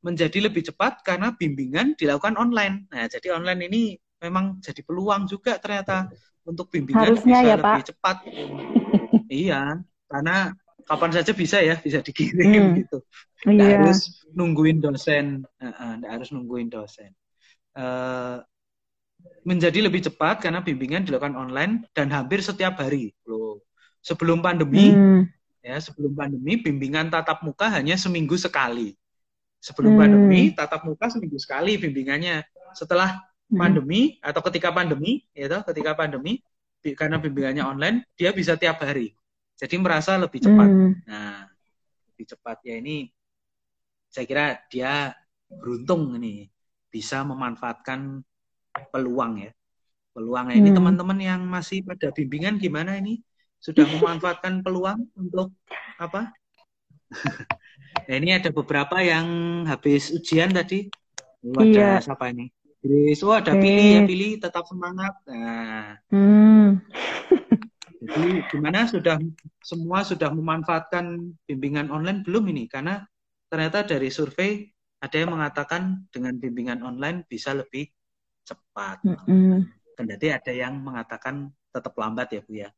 Menjadi lebih cepat karena bimbingan dilakukan online. Nah, jadi online ini memang jadi peluang juga ternyata untuk bimbingan Harusnya bisa ya, lebih Pak. cepat. iya, karena kapan saja bisa ya, bisa dikirim hmm. gitu. Nggak yeah. harus nungguin dosen, nggak harus nungguin dosen. Uh, menjadi lebih cepat karena bimbingan dilakukan online dan hampir setiap hari. Loh, sebelum pandemi, hmm. ya sebelum pandemi bimbingan tatap muka hanya seminggu sekali. Sebelum hmm. pandemi tatap muka seminggu sekali bimbingannya. Setelah hmm. pandemi atau ketika pandemi, ya ketika pandemi karena bimbingannya online, dia bisa tiap hari. Jadi merasa lebih cepat. Hmm. Nah, lebih cepat ya ini saya kira dia beruntung ini bisa memanfaatkan peluang ya. Peluang ini hmm. teman-teman yang masih pada bimbingan gimana ini? Sudah memanfaatkan peluang untuk apa? nah, ini ada beberapa yang habis ujian tadi. Oh, ada iya. siapa ini? Grace, oh ada pilih ya pilih tetap semangat. Nah, hmm. Jadi gimana sudah semua sudah memanfaatkan bimbingan online belum ini? Karena ternyata dari survei ada yang mengatakan dengan bimbingan online bisa lebih cepat. Mm -hmm. Kendati ada yang mengatakan tetap lambat ya Bu ya.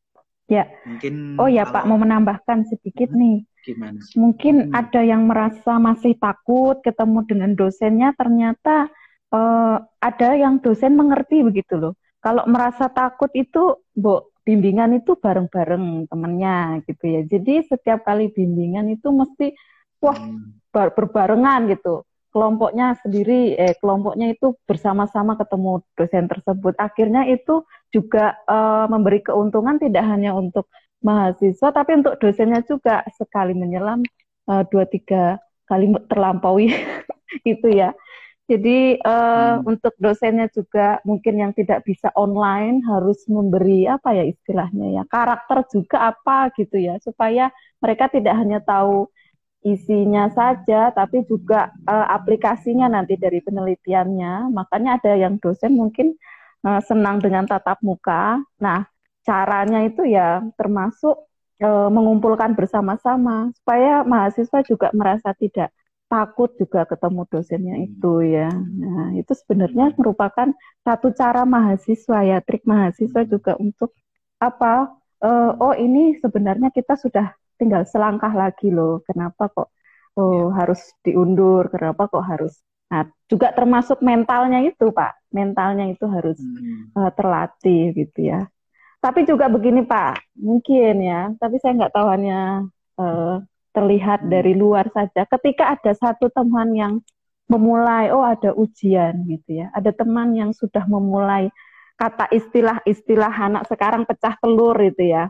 Ya. Mungkin Oh ya Pak mau menambahkan sedikit nih. Gimana? Mungkin hmm. ada yang merasa masih takut ketemu dengan dosennya ternyata uh, ada yang dosen mengerti begitu loh. Kalau merasa takut itu, Bu, bimbingan itu bareng-bareng temennya gitu ya. Jadi setiap kali bimbingan itu mesti wah hmm. berbarengan gitu. Kelompoknya sendiri, eh kelompoknya itu bersama-sama ketemu dosen tersebut. Akhirnya itu juga uh, memberi keuntungan tidak hanya untuk mahasiswa, tapi untuk dosennya juga sekali menyelam uh, dua tiga kali terlampaui itu ya. Jadi uh, hmm. untuk dosennya juga mungkin yang tidak bisa online harus memberi apa ya istilahnya ya karakter juga apa gitu ya supaya mereka tidak hanya tahu isinya saja tapi juga uh, aplikasinya nanti dari penelitiannya. Makanya ada yang dosen mungkin uh, senang dengan tatap muka. Nah caranya itu ya termasuk uh, mengumpulkan bersama-sama supaya mahasiswa juga merasa tidak takut juga ketemu dosennya hmm. itu ya. Nah, itu sebenarnya merupakan satu cara mahasiswa ya, trik mahasiswa hmm. juga untuk apa? Uh, oh ini sebenarnya kita sudah tinggal selangkah lagi loh. Kenapa kok oh ya. harus diundur? Kenapa kok harus Nah, juga termasuk mentalnya itu, Pak. Mentalnya itu harus hmm. uh, terlatih gitu ya. Tapi juga begini, Pak. Mungkin ya, tapi saya nggak tahu hanya uh, terlihat hmm. dari luar saja. Ketika ada satu teman yang memulai, oh ada ujian gitu ya. Ada teman yang sudah memulai kata istilah-istilah anak sekarang pecah telur itu ya.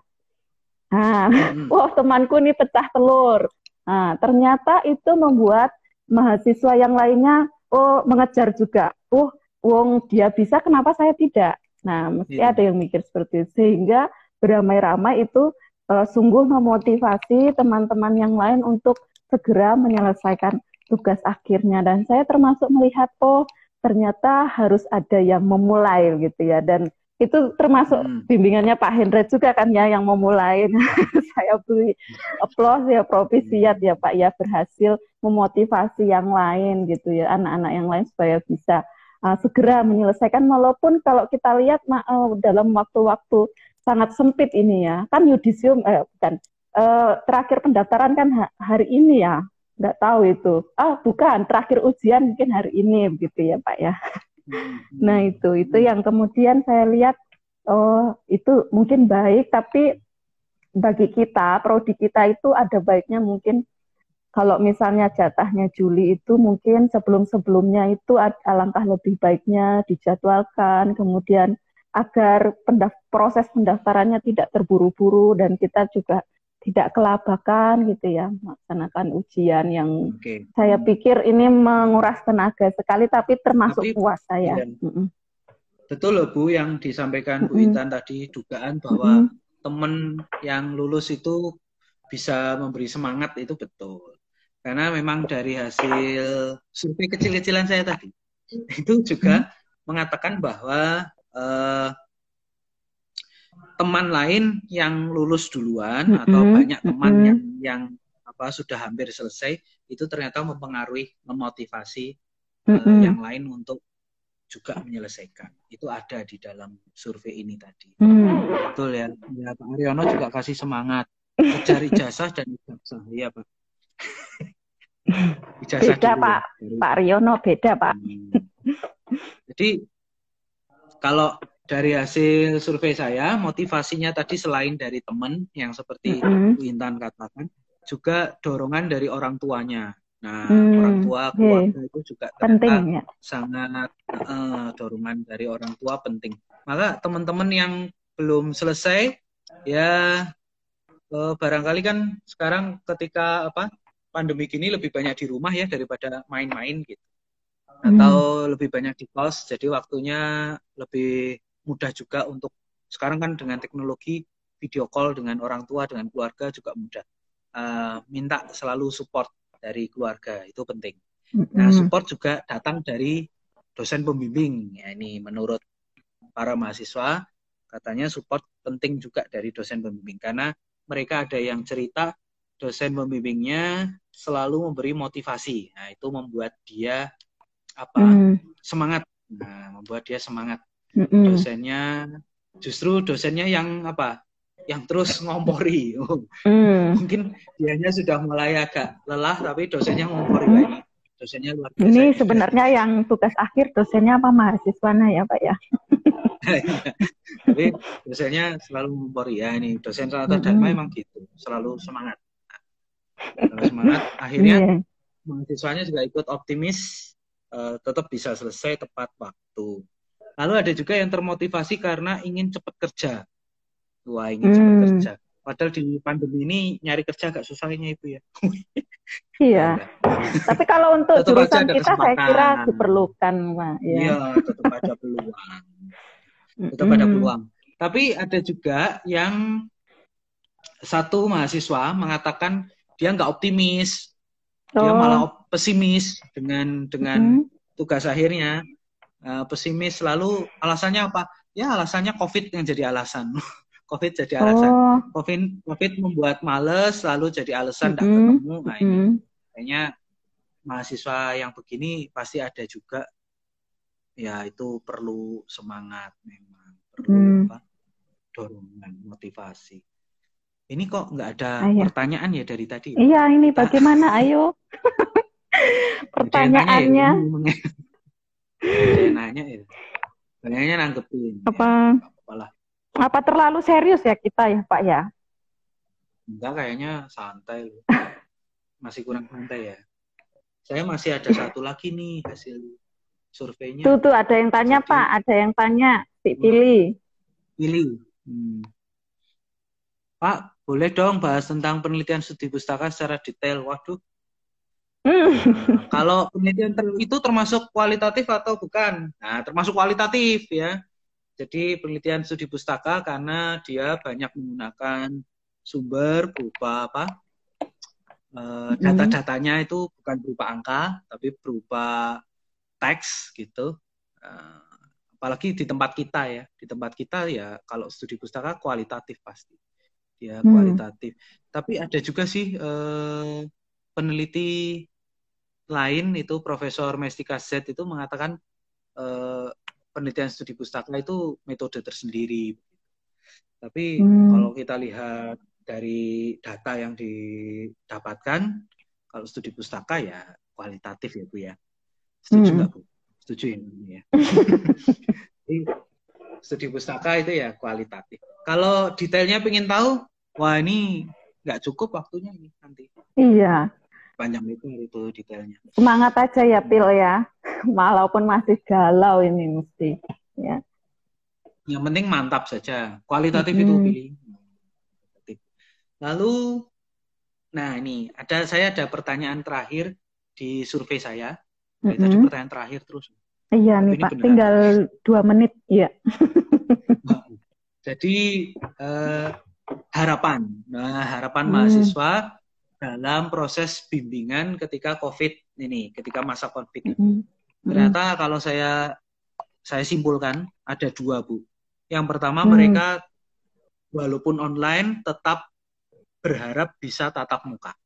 Nah, hmm. wah temanku nih pecah telur. Nah, ternyata itu membuat mahasiswa yang lainnya oh mengejar juga. Oh, wong dia bisa kenapa saya tidak? Nah, mesti yeah. ada yang mikir seperti itu sehingga beramai-ramai itu uh, sungguh memotivasi teman-teman yang lain untuk segera menyelesaikan tugas akhirnya dan saya termasuk melihat oh ternyata harus ada yang memulai gitu ya dan itu termasuk hmm. bimbingannya Pak Hendra juga kan ya yang memulai. saya beri applause ya provisiat ya Pak ya berhasil memotivasi yang lain gitu ya anak-anak yang lain supaya bisa uh, segera menyelesaikan walaupun kalau kita lihat uh, dalam waktu-waktu sangat sempit ini ya. Kan yudisium eh, bukan. Uh, terakhir pendaftaran kan hari ini ya. Nggak tahu itu. Ah bukan. Terakhir ujian mungkin hari ini begitu ya Pak ya. Nah itu. Itu yang kemudian saya lihat oh itu mungkin baik tapi bagi kita prodi kita itu ada baiknya mungkin kalau misalnya jatahnya Juli itu mungkin sebelum-sebelumnya itu alangkah lebih baiknya dijadwalkan kemudian agar pendaf proses pendaftarannya tidak terburu-buru dan kita juga tidak kelabakan gitu ya melaksanakan ujian yang okay. saya pikir ini menguras tenaga sekali tapi termasuk tapi, puas saya. Mm -mm. Betul loh Bu yang disampaikan Bu Intan tadi dugaan bahwa mm -hmm. teman yang lulus itu bisa memberi semangat itu betul. Karena memang dari hasil survei kecil-kecilan saya tadi itu juga -hmm. mengatakan bahwa uh, teman lain yang lulus duluan mm -hmm. atau banyak teman mm -hmm. yang yang apa sudah hampir selesai itu ternyata mempengaruhi memotivasi mm -hmm. uh, yang lain untuk juga menyelesaikan itu ada di dalam survei ini tadi mm. betul ya ya Pak Aryono juga kasih semangat cari jasa dan ijazah ya Pak ijazah beda dulu, Pak. Pak Aryono beda Pak hmm. jadi kalau dari hasil survei saya, motivasinya tadi selain dari teman yang seperti mm -hmm. Intan katakan, juga dorongan dari orang tuanya. Nah, hmm, orang tua keluarga yeah. itu juga penting ya. sangat uh, dorongan dari orang tua penting. Maka teman-teman yang belum selesai, ya uh, barangkali kan sekarang ketika apa pandemi gini lebih banyak di rumah ya daripada main-main gitu, atau hmm. lebih banyak di kos, jadi waktunya lebih mudah juga untuk sekarang kan dengan teknologi video call dengan orang tua dengan keluarga juga mudah. Uh, minta selalu support dari keluarga itu penting. Nah support juga datang dari dosen pembimbing. Ya ini menurut para mahasiswa katanya support penting juga dari dosen pembimbing. Karena mereka ada yang cerita dosen pembimbingnya selalu memberi motivasi. Nah itu membuat dia apa mm. semangat nah membuat dia semangat mm-hmm. dosennya justru dosennya yang apa yang terus ngompori mm. mungkin dianya sudah mulai agak lelah tapi dosennya ngompori mm. lagi dosennya luar biasa ini sebenarnya yang tugas akhir dosennya apa mahasiswanya ya pak ya tapi dosennya selalu ngompori ya ini dosen dan mm-hmm. memang gitu selalu semangat selalu semangat akhirnya yeah. mahasiswanya juga ikut optimis uh, tetap bisa selesai tepat waktu Lalu ada juga yang termotivasi karena ingin cepat kerja. Wah, ingin hmm. cepat kerja. Padahal di pandemi ini nyari kerja agak susahnya itu ya. iya. Tapi kalau untuk tetap jurusan kita saya kira diperlukan, Pak. Ya. Iya, tetap ada peluang. Tetap hmm. ada peluang. Tapi ada juga yang satu mahasiswa mengatakan dia nggak optimis, oh. dia malah pesimis dengan dengan hmm. tugas akhirnya uh, pesimis selalu alasannya apa ya alasannya covid yang jadi alasan covid jadi alasan oh. covid covid membuat males lalu jadi alasan tidak mm -hmm. ketemu nah ini mm -hmm. kayaknya mahasiswa yang begini pasti ada juga ya itu perlu semangat memang perlu mm. apa dorongan motivasi Ini kok nggak ada Ayo. pertanyaan ya dari tadi? Iya, ini bagaimana? Ayo. Pertanyaannya. Ya, nanya ya. Kayaknya nanggepin. Apa? Ya, apa terlalu serius ya kita ya, Pak ya? Enggak, kayaknya santai loh. Masih kurang santai ya. Saya masih ada satu lagi nih hasil surveinya. Tuh, tuh ada yang tanya Pak, ada yang tanya. Pilih. Pilih. Hmm. Pak, boleh dong bahas tentang penelitian studi pustaka secara detail. Waduh. Hmm. kalau penelitian itu termasuk kualitatif atau bukan? Nah, termasuk kualitatif ya. Jadi penelitian studi pustaka karena dia banyak menggunakan sumber berupa apa? Uh, data-datanya itu bukan berupa angka, tapi berupa teks gitu. Uh, apalagi di tempat kita ya. Di tempat kita ya kalau studi pustaka kualitatif pasti ya kualitatif. Hmm. Tapi ada juga sih eh, peneliti lain itu Profesor Mestika Z itu mengatakan eh, penelitian studi pustaka itu metode tersendiri. Tapi hmm. kalau kita lihat dari data yang didapatkan, kalau studi pustaka ya kualitatif ya Bu ya. Setuju hmm. nggak Bu? Setuju ya. ya. studi pustaka itu ya kualitatif. Kalau detailnya pengen tahu, wah ini nggak cukup waktunya ini nanti. Iya. Panjang itu itu detailnya. Semangat aja ya Pil ya, walaupun masih galau ini mesti. Ya. Yang penting mantap saja, kualitatif hmm. itu pilih. Lalu, nah ini ada saya ada pertanyaan terakhir di survei saya. mm -hmm. Tadi pertanyaan terakhir terus. Iya nih Pak, beneran. tinggal dua menit ya. Jadi eh, harapan. Nah, harapan hmm. mahasiswa dalam proses bimbingan ketika COVID ini, ketika masa COVID. Hmm. Ternyata kalau saya saya simpulkan ada dua bu. Yang pertama hmm. mereka walaupun online tetap berharap bisa tatap muka.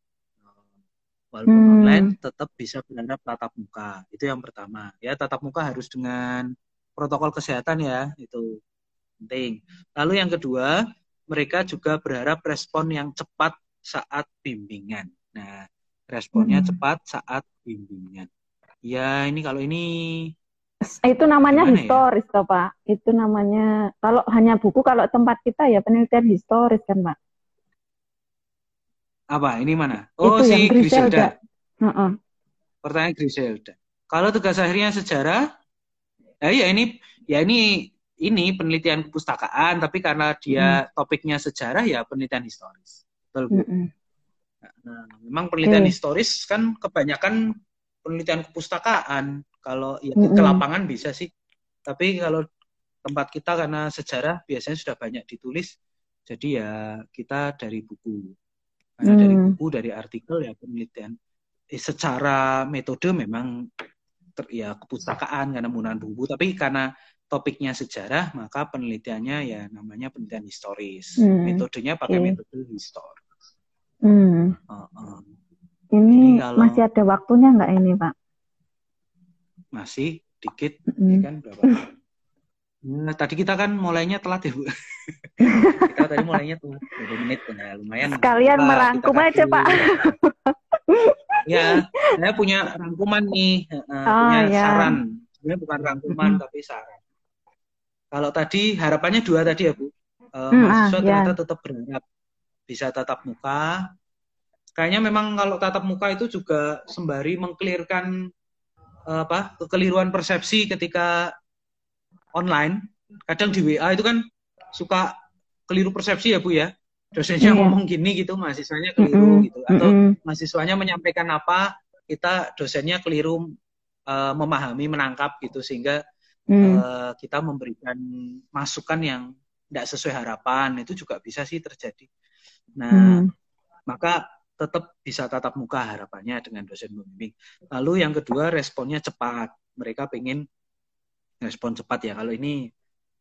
Walaupun hmm. online tetap bisa berharap tatap muka. Itu yang pertama. Ya tatap muka harus dengan protokol kesehatan ya itu penting. Lalu yang kedua mereka juga berharap respon yang cepat saat bimbingan. Nah, responnya hmm. cepat saat bimbingan. Ya, ini kalau ini itu namanya ya? historis ya? toh, Pak. Itu namanya kalau hanya buku kalau tempat kita ya penelitian historis kan, Pak. Apa? Ini mana? Oh, itu si Griselda. Uh -uh. Pertanyaan Griselda. Kalau tugas akhirnya sejarah, ya, ya ini ya ini ini penelitian kepustakaan, tapi karena dia hmm. topiknya sejarah ya penelitian historis. Betul Bu. Hmm. Nah, memang penelitian okay. historis kan kebanyakan penelitian kepustakaan. Kalau ya hmm. ke lapangan bisa sih. Tapi kalau tempat kita karena sejarah biasanya sudah banyak ditulis, jadi ya kita dari buku. Karena hmm. dari buku, dari artikel ya penelitian. Eh, secara metode memang ter, ya kepustakaan karena menggunakan buku, tapi karena topiknya sejarah, maka penelitiannya ya namanya penelitian historis. Hmm. Metodenya pakai okay. metode historis. Hmm. Uh, uh. Ini kalau, masih ada waktunya nggak ini, Pak? Masih, dikit. Hmm. Ya kan berapa? Nah, tadi kita kan mulainya telat ya, Bu. kita tadi mulainya tuh 20 menit, nah lumayan. Sekalian Pak, merangkum aja, Pak. ya, saya punya rangkuman nih, uh, oh, punya ya. saran. Sebenarnya bukan rangkuman, hmm. tapi saran. Kalau tadi harapannya dua tadi ya Bu. Uh, hmm, mahasiswa ah, ternyata ya. tetap berharap bisa tatap muka. Kayaknya memang kalau tatap muka itu juga sembari mengklirkan uh, apa kekeliruan persepsi ketika online. Kadang di WA itu kan suka keliru persepsi ya Bu ya. Dosennya yeah. ngomong gini gitu, mahasiswanya keliru mm -hmm. gitu. Atau mm -hmm. mahasiswanya menyampaikan apa, kita dosennya keliru uh, memahami, menangkap gitu sehingga hmm. uh, kita memberikan masukan yang tidak sesuai harapan itu juga bisa sih terjadi. Nah, hmm. maka tetap bisa tatap muka harapannya dengan dosen pembimbing. Lalu yang kedua responnya cepat. Mereka pengen respon cepat ya. Kalau ini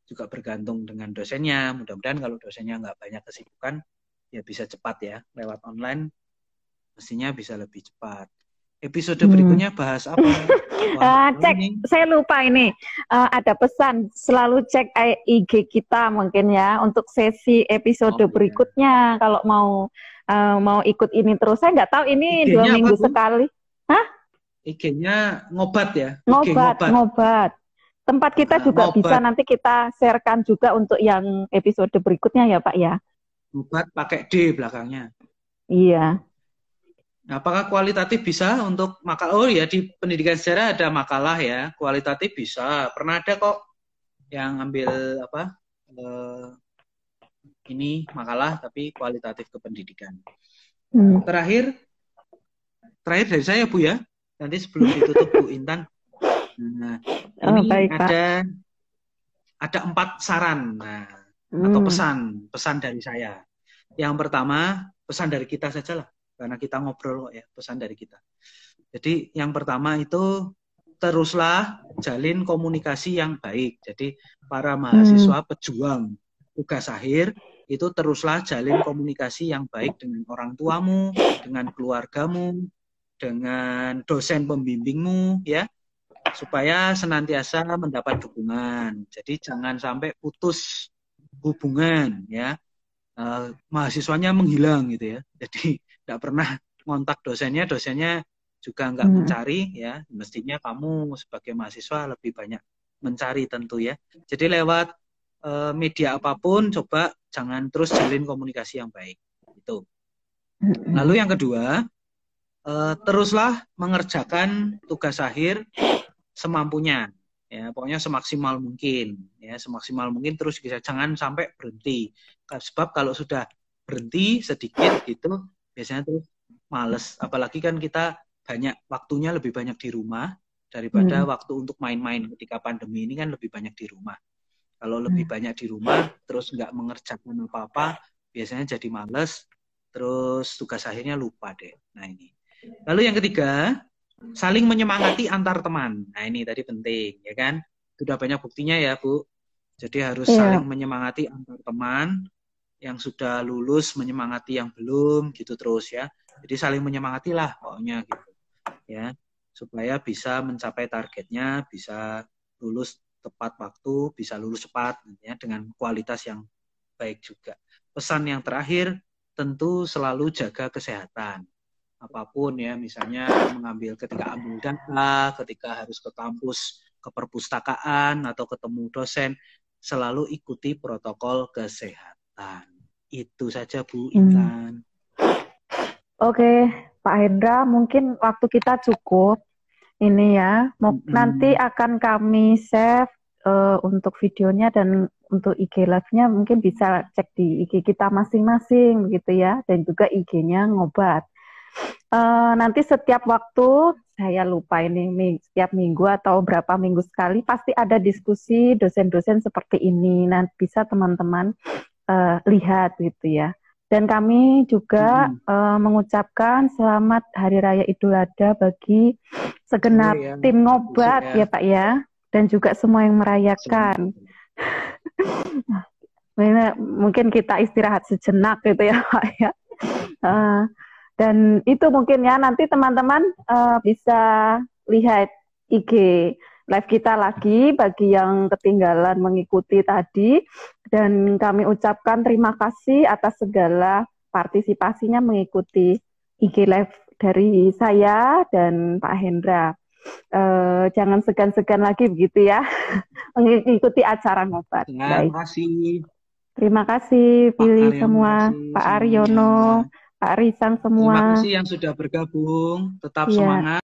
juga bergantung dengan dosennya. Mudah-mudahan kalau dosennya nggak banyak kesibukan, ya bisa cepat ya. Lewat online mestinya bisa lebih cepat. Episode berikutnya bahas apa? Wah, uh, cek, ini. saya lupa ini uh, ada pesan selalu cek IG kita mungkin ya untuk sesi episode oh, berikutnya iya. kalau mau uh, mau ikut ini terus. Saya nggak tahu ini dua minggu apa, sekali. Hah? IG-nya ngobat ya? Ngobat, ngobat. ngobat. Tempat kita nah, juga ngobat. bisa nanti kita sharekan juga untuk yang episode berikutnya ya Pak ya. Ngobat pakai D belakangnya. Iya. Nah, apakah kualitatif bisa untuk makalah? Oh ya di pendidikan sejarah ada makalah ya, kualitatif bisa. Pernah ada kok yang ambil apa? Uh, ini makalah tapi kualitatif ke pendidikan. Hmm. Terakhir, terakhir dari saya Bu ya. Nanti sebelum ditutup Bu Intan. Nah, oh, ini baik, ada Pak. ada empat saran nah, hmm. atau pesan pesan dari saya. Yang pertama pesan dari kita saja lah karena kita ngobrol ya pesan dari kita. Jadi yang pertama itu teruslah jalin komunikasi yang baik. Jadi para mahasiswa hmm. pejuang tugas akhir itu teruslah jalin komunikasi yang baik dengan orang tuamu, dengan keluargamu, dengan dosen pembimbingmu ya supaya senantiasa mendapat dukungan. Jadi jangan sampai putus hubungan ya. Uh, mahasiswanya menghilang gitu ya. Jadi tidak pernah ngontak dosennya, dosennya juga nggak hmm. mencari ya. Mestinya kamu sebagai mahasiswa lebih banyak mencari tentu ya. Jadi lewat uh, media apa pun coba jangan terus jalin komunikasi yang baik. Itu. Hmm. Lalu yang kedua, uh, teruslah mengerjakan tugas akhir semampunya ya pokoknya semaksimal mungkin ya semaksimal mungkin terus bisa jangan sampai berhenti sebab kalau sudah berhenti sedikit gitu biasanya tuh males. Apalagi kan kita banyak waktunya lebih banyak di rumah daripada hmm. waktu untuk main-main. Ketika pandemi ini kan lebih banyak di rumah. Kalau lebih hmm. banyak di rumah terus nggak mengerjakan apa-apa biasanya jadi males. Terus tugas akhirnya lupa deh. Nah ini. Lalu yang ketiga saling menyemangati antar teman. Nah ini tadi penting ya kan? Sudah banyak buktinya ya bu. Jadi harus yeah. saling menyemangati antar teman yang sudah lulus menyemangati yang belum gitu terus ya. Jadi saling menyemangati lah pokoknya gitu ya supaya bisa mencapai targetnya, bisa lulus tepat waktu, bisa lulus cepat ya dengan kualitas yang baik juga. Pesan yang terakhir tentu selalu jaga kesehatan. Apa pun ya, misalnya mengambil ketika ambil data, ketika harus ke kampus, ke perpustakaan atau ketemu dosen, selalu ikuti protokol kesehatan. Itu saja Bu. Intan. Hmm. Oke, Pak Hendra, mungkin waktu kita cukup ini ya. Hmm. Nanti akan kami save uh, untuk videonya dan untuk IG live-nya mungkin bisa cek di IG kita masing-masing gitu ya dan juga IG-nya ngobat. Uh, nanti setiap waktu saya lupa ini setiap minggu atau berapa minggu sekali pasti ada diskusi dosen-dosen seperti ini. Nanti bisa teman-teman uh, lihat gitu ya. Dan kami juga hmm. uh, mengucapkan selamat Hari Raya Idul Adha bagi segenap ya. tim ngobat ya. ya Pak ya, dan juga semua yang merayakan. mungkin kita istirahat sejenak gitu ya Pak ya. Uh, dan itu mungkin ya nanti teman-teman uh, bisa lihat IG live kita lagi bagi yang ketinggalan mengikuti tadi dan kami ucapkan terima kasih atas segala partisipasinya mengikuti IG live dari saya dan Pak Hendra. Uh, jangan segan-segan lagi begitu ya mengikuti acara ngobat. Terima kasih. Terima kasih pilih semua Pak Aryono, Pak Risang semua. Terima kasih yang sudah bergabung. Tetap ya. semangat.